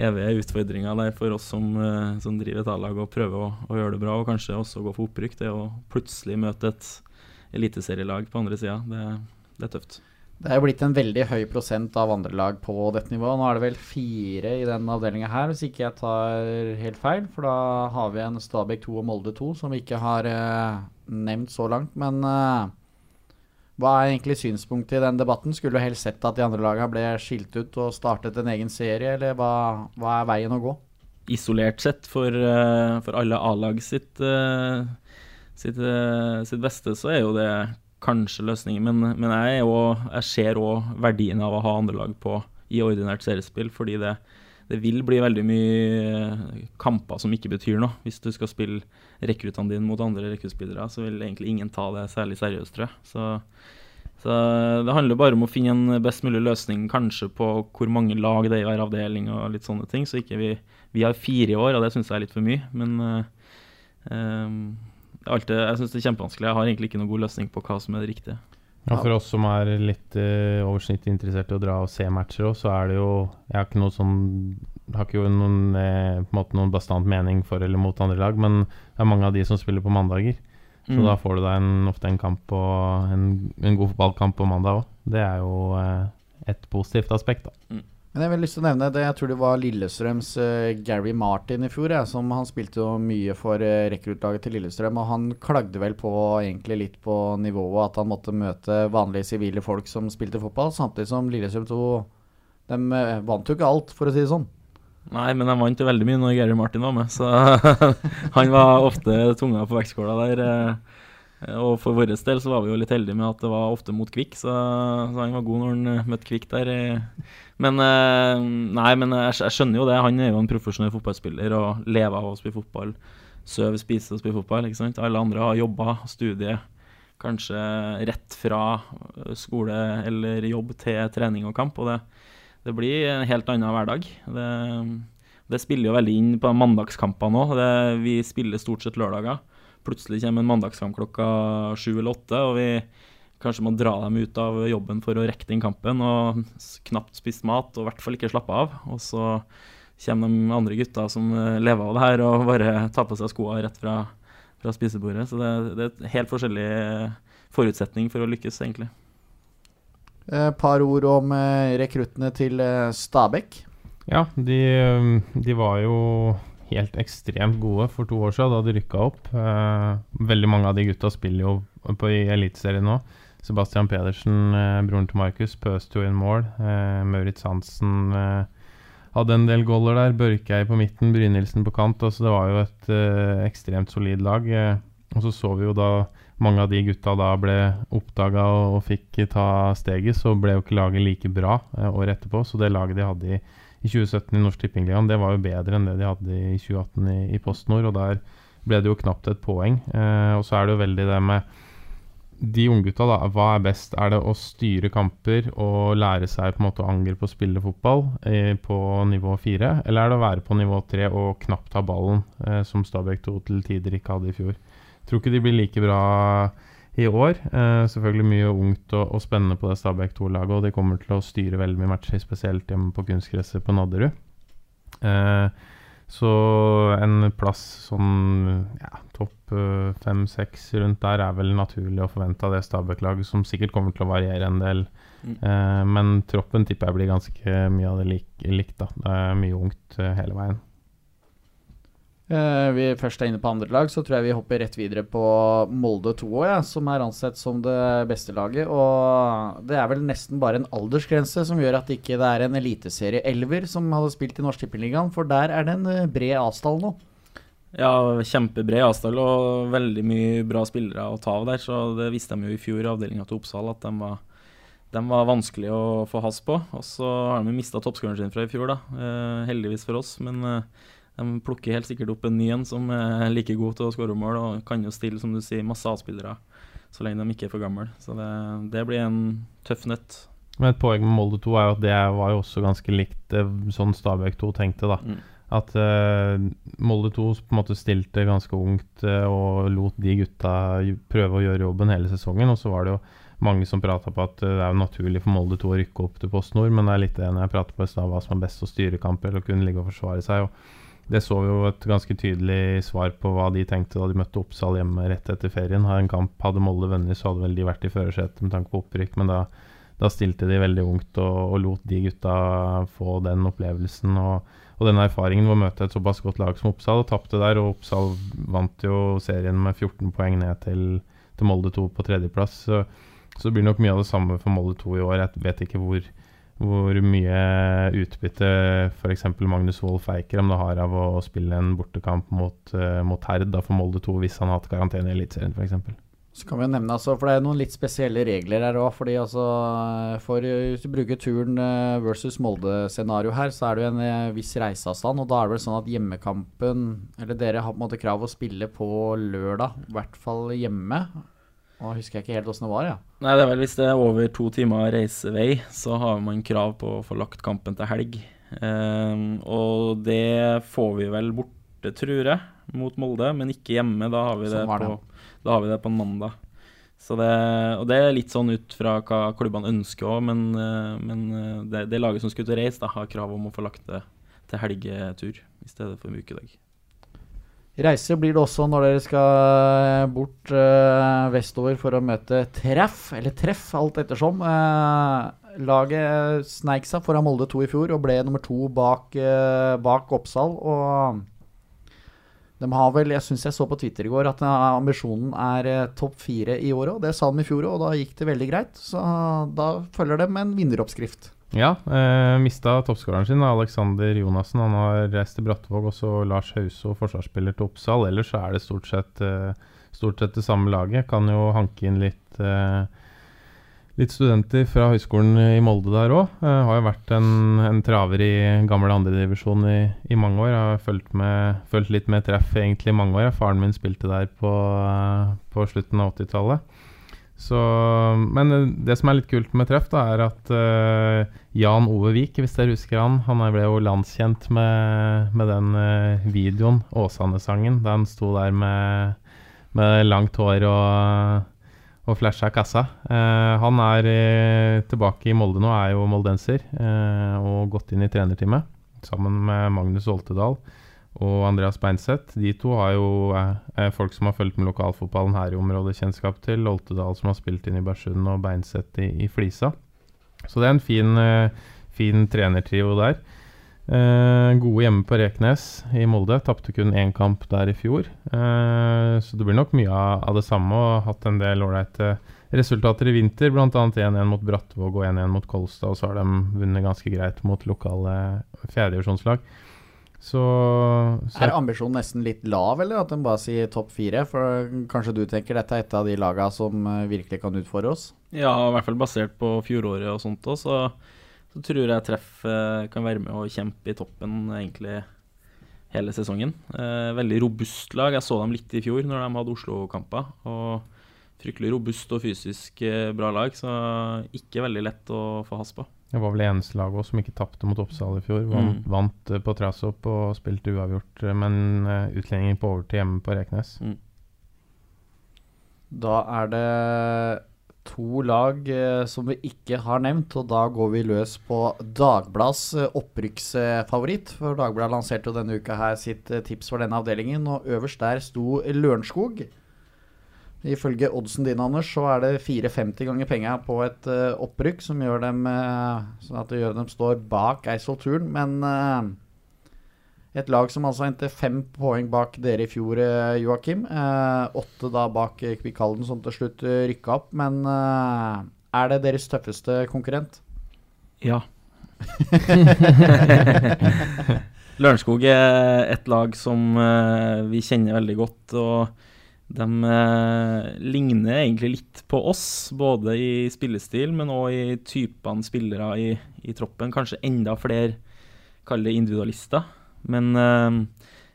evige utfordringa der for oss som, eh, som driver et A-lag og prøver å, å, gjøre det bra, og kanskje også gå for opprykk. Det å plutselig møte et eliteserielag på andre sida, det, det er tøft. Det er jo blitt en veldig høy prosent av andre lag på dette nivået. Nå er det vel fire i den avdelinga her, hvis ikke jeg tar helt feil. For da har vi en Stabæk 2 og Molde 2 som vi ikke har eh, nevnt så langt. Men eh, hva er egentlig synspunktet i den debatten? Skulle du helst sett at de andre lagene ble skilt ut og startet en egen serie, eller hva, hva er veien å gå? Isolert sett, for, eh, for alle A-lag sitt, eh, sitt, eh, sitt beste, så er jo det kanskje løsningen, men, men jeg, jo, jeg, ser òg verdien av å ha andre lag på i ordinært seriespill, fordi det, det, vil bli veldig mye kamper som ikke betyr noe. Hvis du skal spille rekruttene dine mot andre rekruttspillere, så vil egentlig ingen ta det særlig seriøst, tror jeg. Så, så, det handler bare om å finne en best mulig løsning kanskje på hvor mange lag det er i hver avdeling og litt sånne ting. Så ikke vi, vi har fire i år, og det syns jeg er litt for mye. Men uh, um, alltid, jeg syns det er kjempevanskelig. Jeg har egentlig ikke noen god løsning på hva som er det riktige. Ja, For oss som er litt uh, oversnittlig interessert i å dra og se matcher òg, så er det jo Jeg har ikke noe sånn har ikke noen, eh, på en måte noen bastant mening for eller mot andre lag, men det er mange av de som spiller på mandager. Så mm. da får du deg en, ofte en kamp på en, en god fotballkamp på mandag òg. Det er jo eh, et positivt aspekt, da. Mm. Men jeg vil lyst til å nevne det, jeg tror det var Lillestrøms uh, Gary Martin i fjor. Ja, som Han spilte jo mye for uh, rekruttlaget til Lillestrøm, og han klagde vel på egentlig litt på nivået at han måtte møte vanlige sivile folk som spilte fotball, samtidig som Lillestrøm to De uh, vant jo ikke alt, for å si det sånn. Nei, men de vant jo veldig mye når Gary Martin var med, så [laughs] han var ofte tunga på vektskåla der. Uh, Eh, og for vår del så var vi jo litt heldige med at det var ofte mot Kvikk, så, så han var god når han eh, møtte Kvikk der. Men eh, nei, men jeg, jeg, skjønner jo det. Han er jo en profesjonell fotballspiller og lever av å spille fotball. Søv, spise og spille fotball. ikke sant? Alle andre har jobba, studie, kanskje rett fra skole eller jobb til trening og kamp. Og det, det blir en helt annen hverdag. Det, det spiller jo veldig inn på mandagskampene òg. Vi spiller stort sett lørdager plutselig kommer en mandagskamp klokka sju eller åtte, og vi kanskje må dra dem ut av jobben for å rekke den kampen og knapt spise mat og i hvert fall ikke slappe av. Og så kommer de andre gutta som eh, lever av det her og bare tar på seg skoene rett fra, fra spisebordet. Så det, det er et helt forskjellig forutsetning for å lykkes, egentlig. Et par ord om eh, rekruttene til eh, Stabæk. Ja, de, de var jo helt ekstremt gode for to år siden, da de rykka opp. Eh, veldig mange av de gutta spiller jo på i Eliteserien nå. Sebastian Pedersen, eh, broren til Markus, pøste jo inn mål. Eh, Maurits Hansen eh, hadde en del goller der. Børkei på midten, Brynildsen på kant. Altså det var jo et eh, ekstremt solid lag. Eh, og så så vi jo da mange av de gutta da ble oppdaga og, og, fikk ta steget, så ble jo ikke laget like bra året etterpå. Så det laget de hadde i i 2017 i Norsk Tippingligaen, det var jo bedre enn det de hadde i 2018 i, i PostNord. Og der ble det jo knapt et poeng. Eh, og så er det jo veldig det med de unggutta, da. Hva er best? Er det å styre kamper og lære seg på en måte å angripe og spille fotball eh, på nivå fire? Eller er det å være på nivå tre og knapt ha ballen, eh, som Stabæk 2 til tider ikke hadde i fjor? Tror ikke de blir like bra i år. Eh, selvfølgelig mye ungt og, og, spennende på det Stabæk 2-laget, og de kommer til å styre veldig mye matcher, spesielt hjemme på kunstgresset på Nadderud. Eh, så en plass sånn ja, topp eh, fem-seks rundt der er vel naturlig å forvente av det Stabæk-laget, som sikkert kommer til å variere en del. Mm. Eh, men troppen tipper jeg blir ganske mye av det likt. Da. Det er mye ungt eh, hele veien. Uh, vi først er inne på andre lag, så tror jeg vi hopper rett videre på Molde 2 òg, ja, som er ansett som det beste laget. Og det er vel nesten bare en aldersgrense som gjør at det ikke er en eliteserie elver som hadde spilt i Norsk Tippeligaen, for der er det en eh, bred avstall nå. Ja, kjempebred avstand og veldig mye bra spillere å ta av der. Så det visste de jo i fjor i avdelinga til Oppsal at de var, de var vanskelig å få has på. Og så har de mista toppskåreren sin fra i fjor, da. Uh, heldigvis for oss. men uh, de plukker helt sikkert opp en ny en som er like god til å skåre mål og kan jo stille som du sier, masse A-spillere så lenge de ikke er for gamle. Så det, det, blir en tøff nøtt. Men Et poeng med Molde 2 er jo at det var jo også ganske likt sånn Stabæk 2 tenkte. da. Mm. At uh, Molde 2 på en måte stilte ganske ungt uh, og lot de gutta prøve å gjøre jobben hele sesongen. Og så var det jo mange som prata på at uh, det er jo naturlig for Molde 2 å rykke opp til Post Nord, men det er litt det når jeg prater på i stad hva som er best å styre kamper eller kunne ligge og forsvare seg. og det så vi jo et ganske tydelig svar på hva de tenkte da de møtte Oppsal hjemme rett etter ferien. Hadde en kamp hadde Molde vunnet, så hadde vel de vært i førersetet med tanke på opprykk, men da da stilte de veldig ungt og, og lot de gutta få den opplevelsen og, og den erfaringen ved å møte et såpass godt lag som Oppsal. Og tapte der, og Oppsal vant jo serien med 14 poeng ned til, til Molde 2 på tredjeplass. Så, så blir nok mye av det samme for Molde 2 i år. Jeg vet ikke hvor, hvor mye utbytte f.eks. Magnus Wolff det har av å spille en bortekamp mot, uh, mot Herd da for Molde 2 hvis han har hatt karantene i Eliteserien f.eks. Så kan vi jo nevne, altså, for Det er noen litt spesielle regler her òg. Altså, for hvis du bruker turen eh, versus Molde-scenario her, så er det jo en eh, viss reiseavstand. og Da er det vel sånn at hjemmekampen Eller dere har på en måte krav å spille på lørdag, i hvert fall hjemme. Nå husker jeg ikke helt åssen det var, ja. Nei, det er vel Hvis det er over to timer reisevei, så har man krav på å få lagt kampen til helg. Um, og det får vi vel borte, tror jeg, mot Molde, men ikke hjemme. Da har vi sånn det på da har vi det på en mandag. Det, og det er litt sånn ut fra hva klubbene ønsker òg, men, eh, men eh, det, det, laget som skal ut reis, da, har krav om å få lagt det til helgetur i stedet for ukedag. Reise blir det også når dere skal bort uh, vestover for å møte Treff, eller Treff, alt ettersom. Uh, laget sneik seg foran Molde 2 i fjor og ble nummer to bak, uh, bak Oppsal. Og de har vel, Jeg syns jeg så på Twitter i går at ambisjonen er eh, topp fire i år òg. Det sa de i fjor òg, og da gikk det veldig greit. Så da følger de en vinneroppskrift. Ja, eh, mista toppskåreren sin, Alexander Jonassen. Han har reist til Brattvåg. Også Lars Hauso, forsvarsspiller til Oppsal. Ellers er det stort sett, eh, stort sett det samme laget. Kan jo hanke inn litt eh, litt studenter fra høyskolen i Molde der òg. Uh, har jo vært en, en traver i gammel andredivisjon i, i mange år. Har fulgt, med, fulgt, litt med treff egentlig i mange år. Faren min spilte der på, uh, på slutten av 80-tallet. Men uh, det som er litt kult med treff, da, er at uh, Jan Ove Vik, hvis dere husker han, han ble jo landskjent med, med den videoen, Åsane-sangen, da han sto der med, med langt hår og og flasha kassa. Uh, han er tilbake i Molde nå, er jo moldenser, og gått inn i trenerteamet sammen med Magnus Oltedal og Andreas Beinseth. De to har jo eh, folk som har fulgt med lokalfotballen her i området, kjennskap til. Oltedal som har spilt inn i Bersund, og Beinseth i, i, Flisa. Så det er en fin, eh, fin trenertrio der. Eh, gode hjemme på Reknes i Molde. Tapte kun én kamp der i fjor. Uh, så det blir nok mye av det samme. Og hatt en del ålreite resultater i vinter. Bl.a. 1-1 mot Brattvåg og 1-1 mot Kolstad. Og så har de vunnet ganske greit mot lokale fjerdedivisjonslag. Så, så Er ambisjonen nesten litt lav, eller at de bare sier topp fire? For kanskje du tenker dette er et av de lagene som eh, virkelig kan utfordre oss? Ja, i hvert fall basert på fjoråret og sånt òg, så så tror jeg Treff eh, kan være med og kjempe i toppen egentlig hele sesongen. Eh, veldig robust lag. Jeg så dem litt i fjor når de hadde Oslo-kamper. og Fryktelig robust og fysisk eh, bra lag, så ikke veldig lett å få has på. Det var vel eneste lag også som ikke tapte mot Oppsal i fjor. Vant, mm. vant på Trasopp og spilte uavgjort, men utlendinger på overtid hjemme på Reknes. Mm. Da er det to lag eh, som vi ikke har nevnt, og da går vi løs på Dagblads eh, opprykksfavoritt. For Dagbladet lanserte jo denne uka her sitt eh, tips for denne avdelingen, og øverst der sto Lørenskog. Ifølge oddsen din, Anders, så er det 4,50 ganger penga på et uh, opprykk som gjør dem uh, sånn at det gjør dem står bak Eidsvoll-turen. men uh, et lag som altså endte fem poeng bak dere i fjor, uh, Joakim. Åtte da bak Kvikk Halden, som til slutt eh, rykka opp. Men er det deres tøffeste konkurrent? Ja. [laughs] Lørenskog er et lag som vi kjenner veldig godt. og de eh, ligner egentlig litt på oss, både i spillestil, men òg i typene spillere i, i troppen. Kanskje enda flere, kall det individualister. Men eh,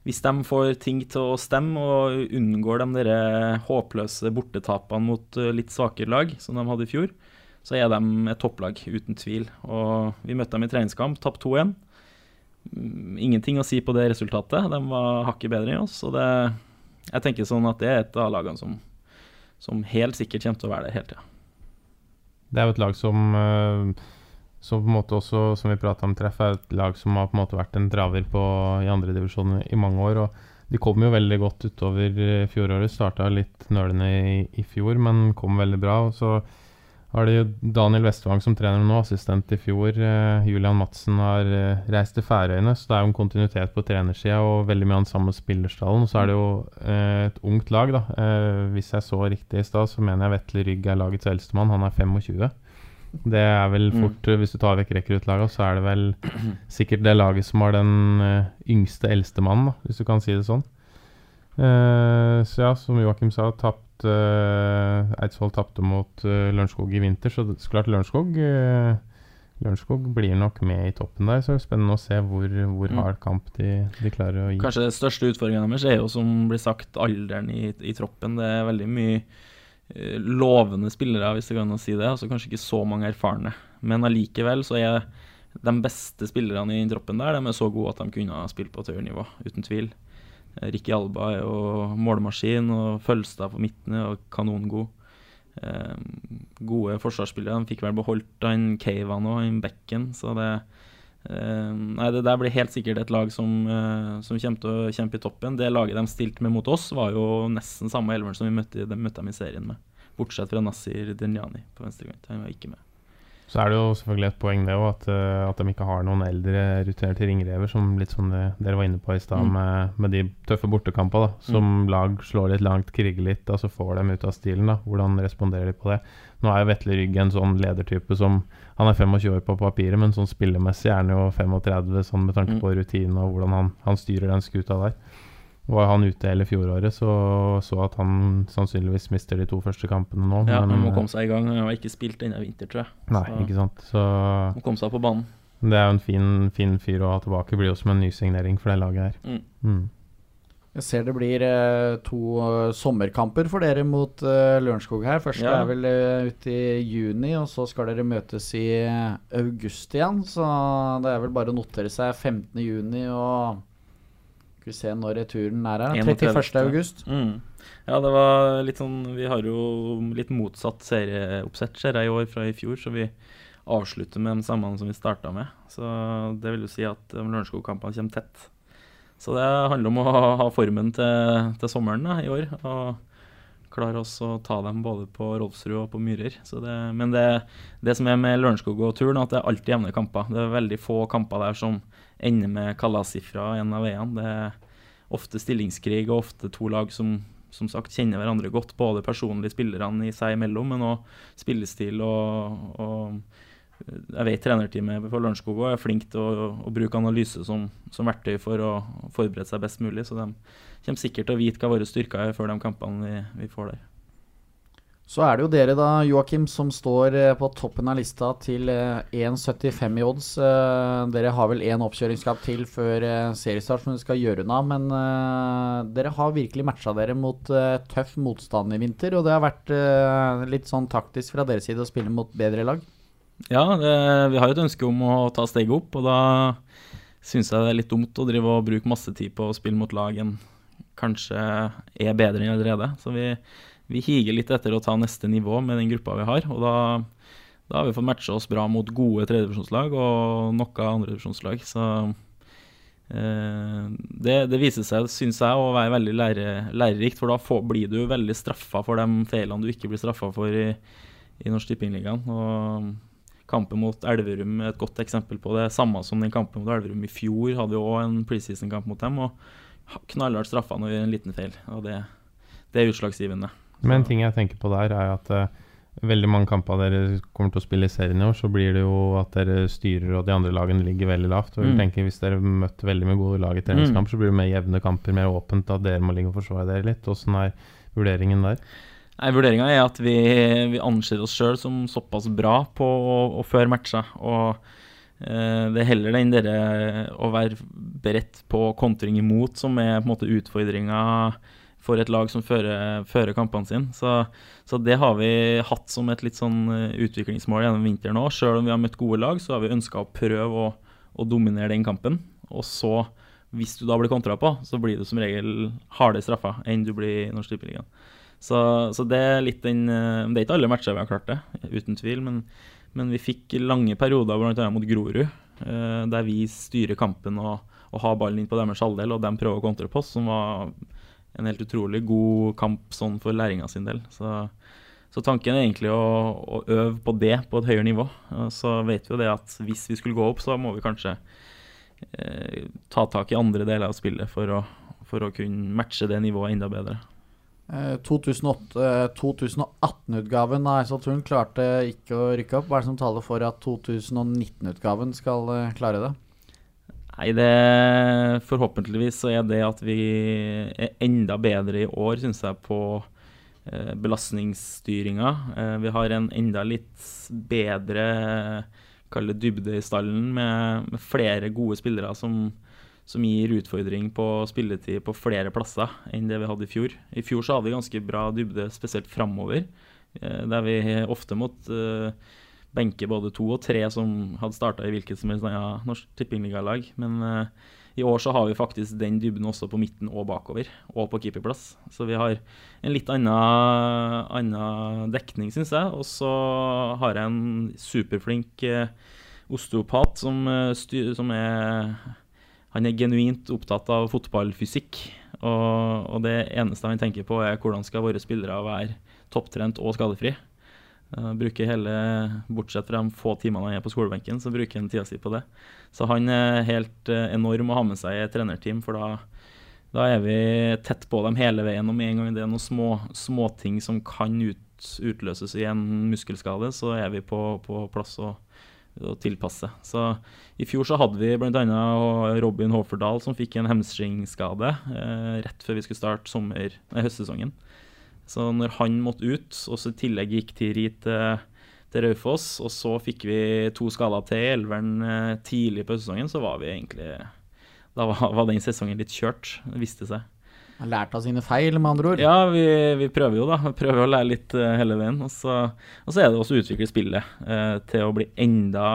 hvis de får ting til å stemme og unngår de der håpløse bortetapene mot uh, litt svakere lag, som de hadde i fjor, så er de et topplag, uten tvil. Og vi møtte dem i treningskamp, tapte 2-1. Mm, ingenting å si på det resultatet. De var hakket bedre enn oss. Og det, jeg tenker sånn at det er et av lagene som, som helt sikkert kommer til å være der hele tida. Det er jo et lag som uh som på en måte også, som vi prata om, Treff er et lag som har på en måte vært en traver på, i andredivisjon i mange år. og De kom jo veldig godt utover fjoråret. Starta litt nølende i, i, fjor, men kom veldig bra. og så har de Daniel Vestvang som trener nå, assistent i fjor. Eh, Julian Madsen har eh, reist til Færøyene, så det er jo en kontinuitet på trenersida og veldig mye av den samme spillerstallen. Så er det jo eh, et ungt lag, da. Hvis jeg så riktig i stad, så mener jeg Vetle Rygg er lagets eldstemann. Han er 25. Det er vel Mm. fort, mm. hvis du tar vekk rekruttlaget, så er det vel sikkert det laget som har den yngste eldstemannen, hvis du kan si det sånn. Så ja, som Joakim sa, tapt uh, Eidsvoll tapte mot uh, Lørenskog i vinter, så det, så klart Lørenskog uh, Lørenskog blir nok med i toppen der, så det er spennende å se hvor, hvor Mm. hard kamp de, de klarer å gi. Kanskje den største utfordringen deres er jo, som blir sagt, alderen i, i troppen. Det er veldig mye lovende spillere, hvis det går an å si det. Altså kanskje ikke så mange erfarne. Men allikevel så er de beste spillerne i den troppen der De er så gode at de kunne ha spilt på et høyere nivå, uten tvil. Ricky Alba er jo målmaskin, og Følstad på midten er kanongod. Eh, gode forsvarsspillere. De fikk vel beholdt han Keiva nå, han Bekken, så det eh, Nei, det der blir helt sikkert et lag som, eh, som kommer til å kjempe i toppen. Det laget de stilte med mot oss, var jo nesten samme elveren som vi møtte, de møtte dem i serien med. Bortsett fra Nasir Denjani på venstrekant. Han var ikke med. Så er det jo selvfølgelig et poeng det òg, at, eh, at de ikke har noen eldre rutinerte ringrever, som litt det dere var inne på i stad, Mm. med, med de tøffe bortekampene. da, Som lag slår litt langt, kriger litt, og så får dem ut av stilen. da, Hvordan responderer de på det? Nå er jo Vetle Rygg en sånn ledertype som Han er 25 år på papiret, men sånn spillemessig er han jo 35, sånn med tanke Mm. på rutine og hvordan han, han styrer den skuta der. Var han ute hele fjoråret, så så at han sannsynligvis mister de to første kampene nå. Ja, men, Han må eh, komme seg i gang. Han har ikke spilt denne vinter, tror jeg. Nei, Så- ikke sant. Så Må komme seg på banen. det er jo en fin, fin fyr å ha tilbake. Blir jo som en nysignering for det laget her. Mm. Mm. Jeg ser det blir eh, to eh, sommerkamper for dere mot uh, Lørenskog her. Første Ja. er vel uh, ute i juni, og så skal dere møtes i eh, august igjen. Så det er vel bare å notere seg 15. juni og Skal vi se når returen er her. 31. 31. august. Mm. Ja, det var litt sånn Vi har jo litt motsatt serieoppsett, ser jeg, i år fra i fjor, så vi avslutter med de samme som vi starta med. Så det vil jo si at um, Lørenskog-kampene kommer tett. Så det handler om å ha, formen til, til sommeren da, i år. Og klare oss å ta dem både på Rolfsrud og på Myrer. Så det, men det, det som er med Lørenskog og turen, at det er alltid jevne kamper. Det er veldig få kamper der som ender med kalassifra en av veiene. Det er ofte stillingskrig og ofte to lag som som sagt kjenner hverandre godt, både personlig spillerne i seg imellom, men òg spillestil og, og jeg vet trenerteamet for Lørenskog er flink til å, å, bruke analyse som, som, verktøy for å forberede seg best mulig. Så de kommer sikkert til å vite hva våre styrker er før de kampene vi, vi får der. Så er det jo dere da, Joakim, som står eh, på toppen av lista til eh, 1,75 i odds. Eh, Dere har vel én oppkjøringskamp til før eh, seriestart som dere skal gjøre unna, men eh, dere har virkelig matcha dere mot eh, tøff motstand i vinter, og det har vært eh, litt sånn taktisk fra deres side å spille mot bedre lag? Ja, det, vi har jo et ønske om å ta steget opp, og da syns jeg det er litt dumt å drive og bruke masse tid på å spille mot lag en kanskje er bedre enn allerede. Så vi, vi higer litt etter å ta neste nivå med den gruppa vi har. Og da, da har vi fått matcha oss bra mot gode tredjedivisjonslag og noe andredivisjonslag. Så eh, det, det, viser seg, syns jeg, å være veldig lære, lærerikt. For da får, blir du veldig straffa for de feilene du ikke blir straffa for i, i Norsk Tippingligaen. Og kampen mot Elverum er et godt eksempel på det. Samme som den kampen mot Elverum i fjor. Hadde vi òg en preseason-kamp mot dem. Og knallhardt straffa når vi gjør en liten feil. Og det, det er utslagsgivende. Men en ting jeg tenker på der, er at uh, veldig mange kamper dere kommer til å spille i serien i år, så blir det jo at dere styrer og de andre lagene ligger veldig lavt. Og jeg Mm. tenker Hvis dere møtte veldig med gode lag i treningskamp, så blir det mer jevne kamper, mer åpent, at dere må ligge og forsvare dere litt. Åssen er vurderingen der? Nei, Vurderinga er at vi, vi anser oss sjøl som såpass bra på å, føre matcher. Og eh, det er heller enn dere å være beredt på kontring imot som er på en måte utfordringa for et lag som fører, fører kampene sine. Så, så, det har vi hatt som et litt sånn utviklingsmål gjennom vinteren òg. Selv om vi har møtt gode lag, så har vi ønska å prøve å, å, dominere den kampen. Og så, hvis du da blir kontra på, så blir du som regel hardere straffa enn du blir i Norsk Tippeligaen. Så, så, det er litt den Det er ikke alle matcher vi har klart det, uten tvil. Men, men vi fikk lange perioder, bl.a. mot Grorud, eh, der vi styrer kampen og, og har ballen inn på deres halvdel, og de prøver å kontre på oss, som var en helt utrolig god kamp sånn for læringa sin del. Så, så tanken er egentlig å, å, øve på det på et høyere nivå. Så vet vi jo det at hvis vi skulle gå opp, så må vi kanskje eh, ta tak i andre deler av spillet for å, for å kunne matche det nivået enda bedre. 2018-utgaven eh, av Eidsvoll klarte ikke å rykke opp. Hva er det som taler for at 2019-utgaven skal eh, klare det? Nei, det Forhåpentligvis så er det at vi er enda bedre i år, syns jeg, på eh, belastningsstyringa. Eh, vi har en enda litt bedre kall det dybde i stallen, med, med flere gode spillere som som gir utfordring på spilletid på flere plasser enn det vi hadde i fjor. I fjor så hadde vi ganske bra dybde, spesielt framover, eh, der vi ofte måtte eh, benke både to og tre som hadde starta i hvilket som helst ja, norsk tippingligalag. Men uh, i år så har vi faktisk den dybden også på midten og bakover, og på keeperplass. Så vi har en litt annen dekning, syns jeg. Og så har jeg en superflink uh, osteopat som, uh, som er han er genuint opptatt av fotballfysikk. Og, og, det eneste han tenker på, er hvordan skal våre spillere være topptrent og skadefri. Uh, bruker hele, Bortsett fra de få timene han er på skolebenken, så bruker han tida si på det. Så han er helt uh, enorm å ha med seg i et trenerteam, for da, da, er vi tett på dem hele veien. Og med en gang det er noen små, småting som kan ut, utløses i en muskelskade, så er vi på, på plass og å tilpasse. Så I fjor så hadde vi bl.a. Robin Håfordal som fikk en hamstringskade eh, rett før vi skulle starte sommer, nei, høstsesongen. Så når han måtte ut, og så i tillegg gikk Tiri til, til Raufoss, og så fikk vi to skader til i Elveren eh, tidlig på høstsesongen, så var vi egentlig Da var, [laughs] var den sesongen litt kjørt, det viste seg. Har lært av sine feil, med andre ord? Ja, vi, vi prøver jo, da. Vi prøver å lære litt uh, hele veien. Og så, og så, er det også å utvikle spillet uh, til å bli enda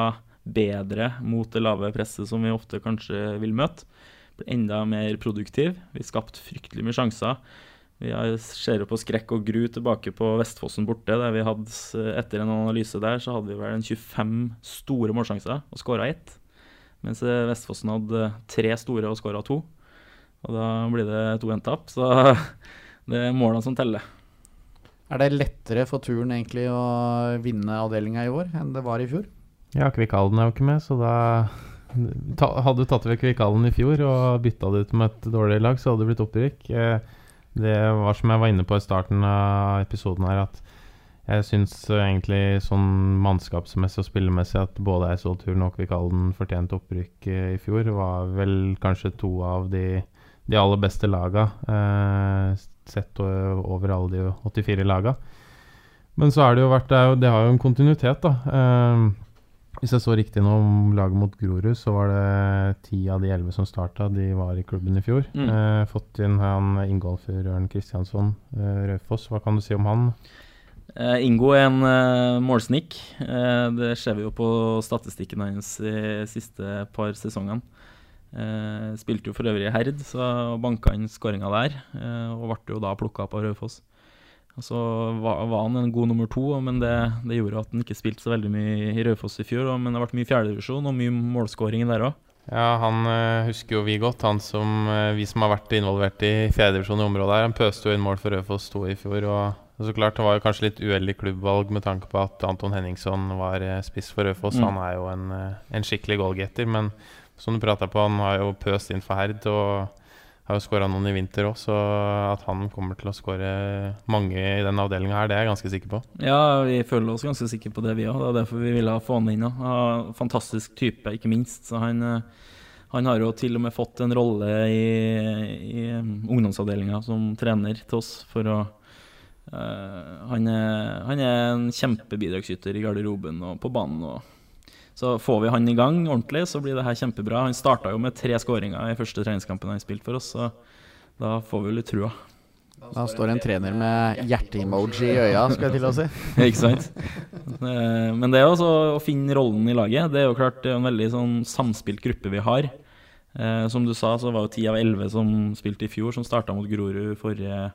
bedre mot det lave presset som vi ofte kanskje vil møte. Bli enda mer produktiv. Vi skapte fryktelig mye sjanser. Vi ser på skrekk og gru tilbake på Vestfossen borte, der vi hadde, eh, etter en analyse der, så hadde vi vel en 25 store målsjanser og skåra ett. Mens Vestfossen hadde tre store og skåra to. Og da blir det to 1-tap. Så [laughs] det er målene som teller. Er det lettere for turen egentlig å vinne avdelinga i år enn det var i fjor? Ja, Kvikkhallen er jo ikke med, så da Hadde du tatt vekk Kvikkhallen i fjor og bytta det ut med et dårlig lag, så hadde det blitt opprykk. Eh, det var som jeg var inne på i starten av episoden her, at jeg syns egentlig sånn mannskapsmessig og spillemessig at både Eidsvoll-turen og Kvikalden fortjente opprykk i fjor. Var vel kanskje to av de de aller beste laga, eh, sett over alle de 84 laga. Men så har det jo vært Det, jo, det har jo en kontinuitet, da. Eh, hvis jeg så riktig nå om laget mot Grorud, så var det ti av de elleve som starta, de var i klubben i fjor. Mm. Eh, fått inn han Ingolfer Ørn Kristiansson eh, Raufoss. Hva kan du si om han? Eh, Ingo er en eh, målsnik. Uh, det ser vi jo på statistikken hans de siste par sesongene. Eh, spilte jo for øvrig i Herd, så banka han skåringa der. Eh, og ble jo da plukka opp av Raufoss. Og så var, var, han en god nummer to, men det, det, gjorde at han ikke spilte så veldig mye i Raufoss i fjor. Men det ble mye fjerdedivisjon og mye målskåring der òg. Ja, han øh, husker jo vi godt. Han som øh, vi som har vært involvert i fjerdedivisjon i området her. Han pøste jo inn mål for Raufoss 2 i fjor. Og, så klart, det var jo kanskje litt uheldig klubbvalg med tanke på at Anton Henningson var øh, spiss for Raufoss. Mm. Han er jo en, en skikkelig goalgetter. Men som du prata på, han har jo pøst inn for Herd og har jo skåra noen i vinter òg, så at han kommer til å skåre mange i denne avdelinga her, det er jeg ganske sikker på. Ja, vi føler oss ganske sikre på det, vi òg. Det er derfor vi ville få han inn. Ja. Fantastisk type, ikke minst. Så han, eh, han, har jo til og med fått en rolle i, i um, ungdomsavdelinga som trener til oss for å Uh, han, er, han, er, en kjempebidragsyter i garderoben og på banen. Og så får vi han i gang ordentlig, så blir det her kjempebra. Han starta jo med tre skåringer i første treningskampen han spilte for oss, så da får vi litt trua. Da står en trener med hjerte-emoji i øya, skal jeg til å si. [laughs] Ikke sant. Eh, men det er også å finne rollen i laget. Det er jo klart en veldig sånn samspilt gruppe vi har. Eh, som du sa, så var jo ti av elleve som spilte i fjor, som starta mot Grorud forrige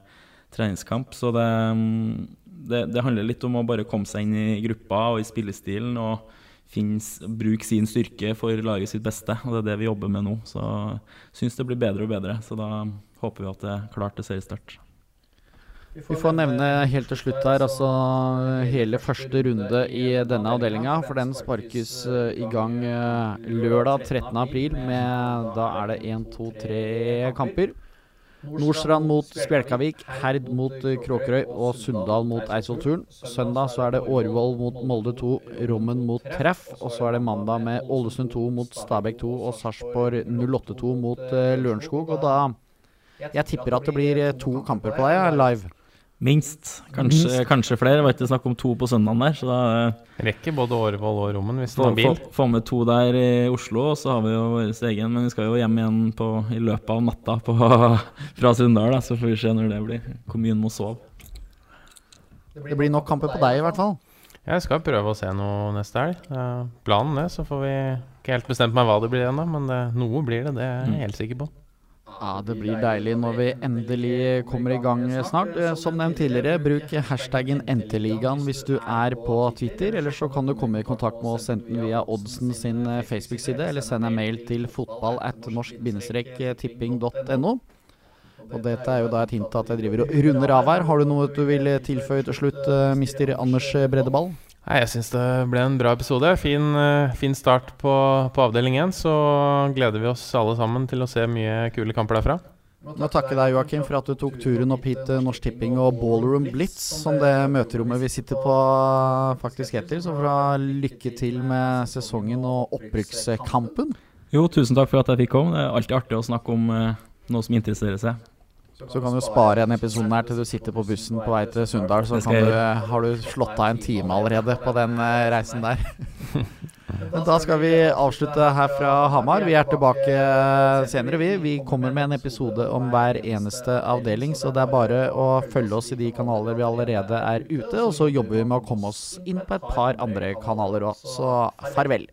treningskamp. Så det, mm, det, det handler litt om å bare komme seg inn i gruppa og i spillestilen. og finnes, bruke sin styrke for laget sitt beste. og Det er det vi jobber med nå. Så syns det blir bedre og bedre. Så da håper vi at det er klart til seriestart. Vi får nevne helt til slutt her altså hele første runde i denne avdelinga. For den sparkes uh, i gang uh, lørdag 13.4 med Da er det én, to, tre kamper. Nordstrand mot Spjelkavik, Herd mot Kråkerøy og Sunndal mot Eidsvollturen. Søndag så er det Årvoll mot Molde 2, Rommen mot Treff. Og så er det mandag med Ålesund 2 mot Stabæk 2 og Sarpsborg 08-2 mot Lørenskog. Og da Jeg tipper at det blir to kamper på deg live. Minst. Kanskje, Minst. kanskje flere. Det var ikke snakk om to på søndagen der. Så da Rekker både Årvoll og Rommen hvis du har bil. Få, få med to der i Oslo, og så har vi jo vår egen. Men vi skal jo hjem igjen på, i løpet av natta på, [laughs] fra Sunndal, så får vi se når det blir. Hvor mye en må sove. Det blir nok kamper på deg, i hvert fall. Jeg skal prøve å se noe neste helg. Planen det, så får vi ikke helt bestemt meg hva det blir ennå, men det, noe blir det. Det er jeg mm. helt sikker på. Ja, Det blir deilig når vi endelig kommer i gang snart. Eh, som nevnt tidligere, bruk hashtaggen NT-ligaen hvis du er på Twitter. Eller så kan du komme i kontakt med oss enten via Oddsen sin eh, Facebook-side, eller send en mail til fotball at norsk-tipping.no. Og dette er jo da et hint at jeg driver og runder av her. Har du noe du vil tilføye til slutt, eh, mister Anders Bredeball? Nei, Jeg syns det ble en bra episode. Fin, uh, fin start på, på avdeling 1. Så gleder vi oss alle sammen til å se mye kule kamper derfra. Nå takker deg, Joakim, for at du tok turen opp hit til Norsk Tipping og Ballroom Blitz, som det møterommet vi sitter på faktisk heter. Så får du lykke til med sesongen og opprykkskampen. Jo, tusen takk for at jeg fikk komme. Det er alltid artig å snakke om uh, noe som interesserer seg. Så kan du spare en episode her til du sitter på bussen på vei til Sunndal. Så du, har du slått av en time allerede på den uh, reisen der. [laughs] Men da skal vi avslutte her fra Hamar. Vi er tilbake eh, senere, vi. Vi kommer med en episode om hver eneste avdeling, så det er bare å følge oss i de kanaler vi allerede er ute. Og så jobber vi med å komme oss inn på et par andre kanaler òg. Så farvel.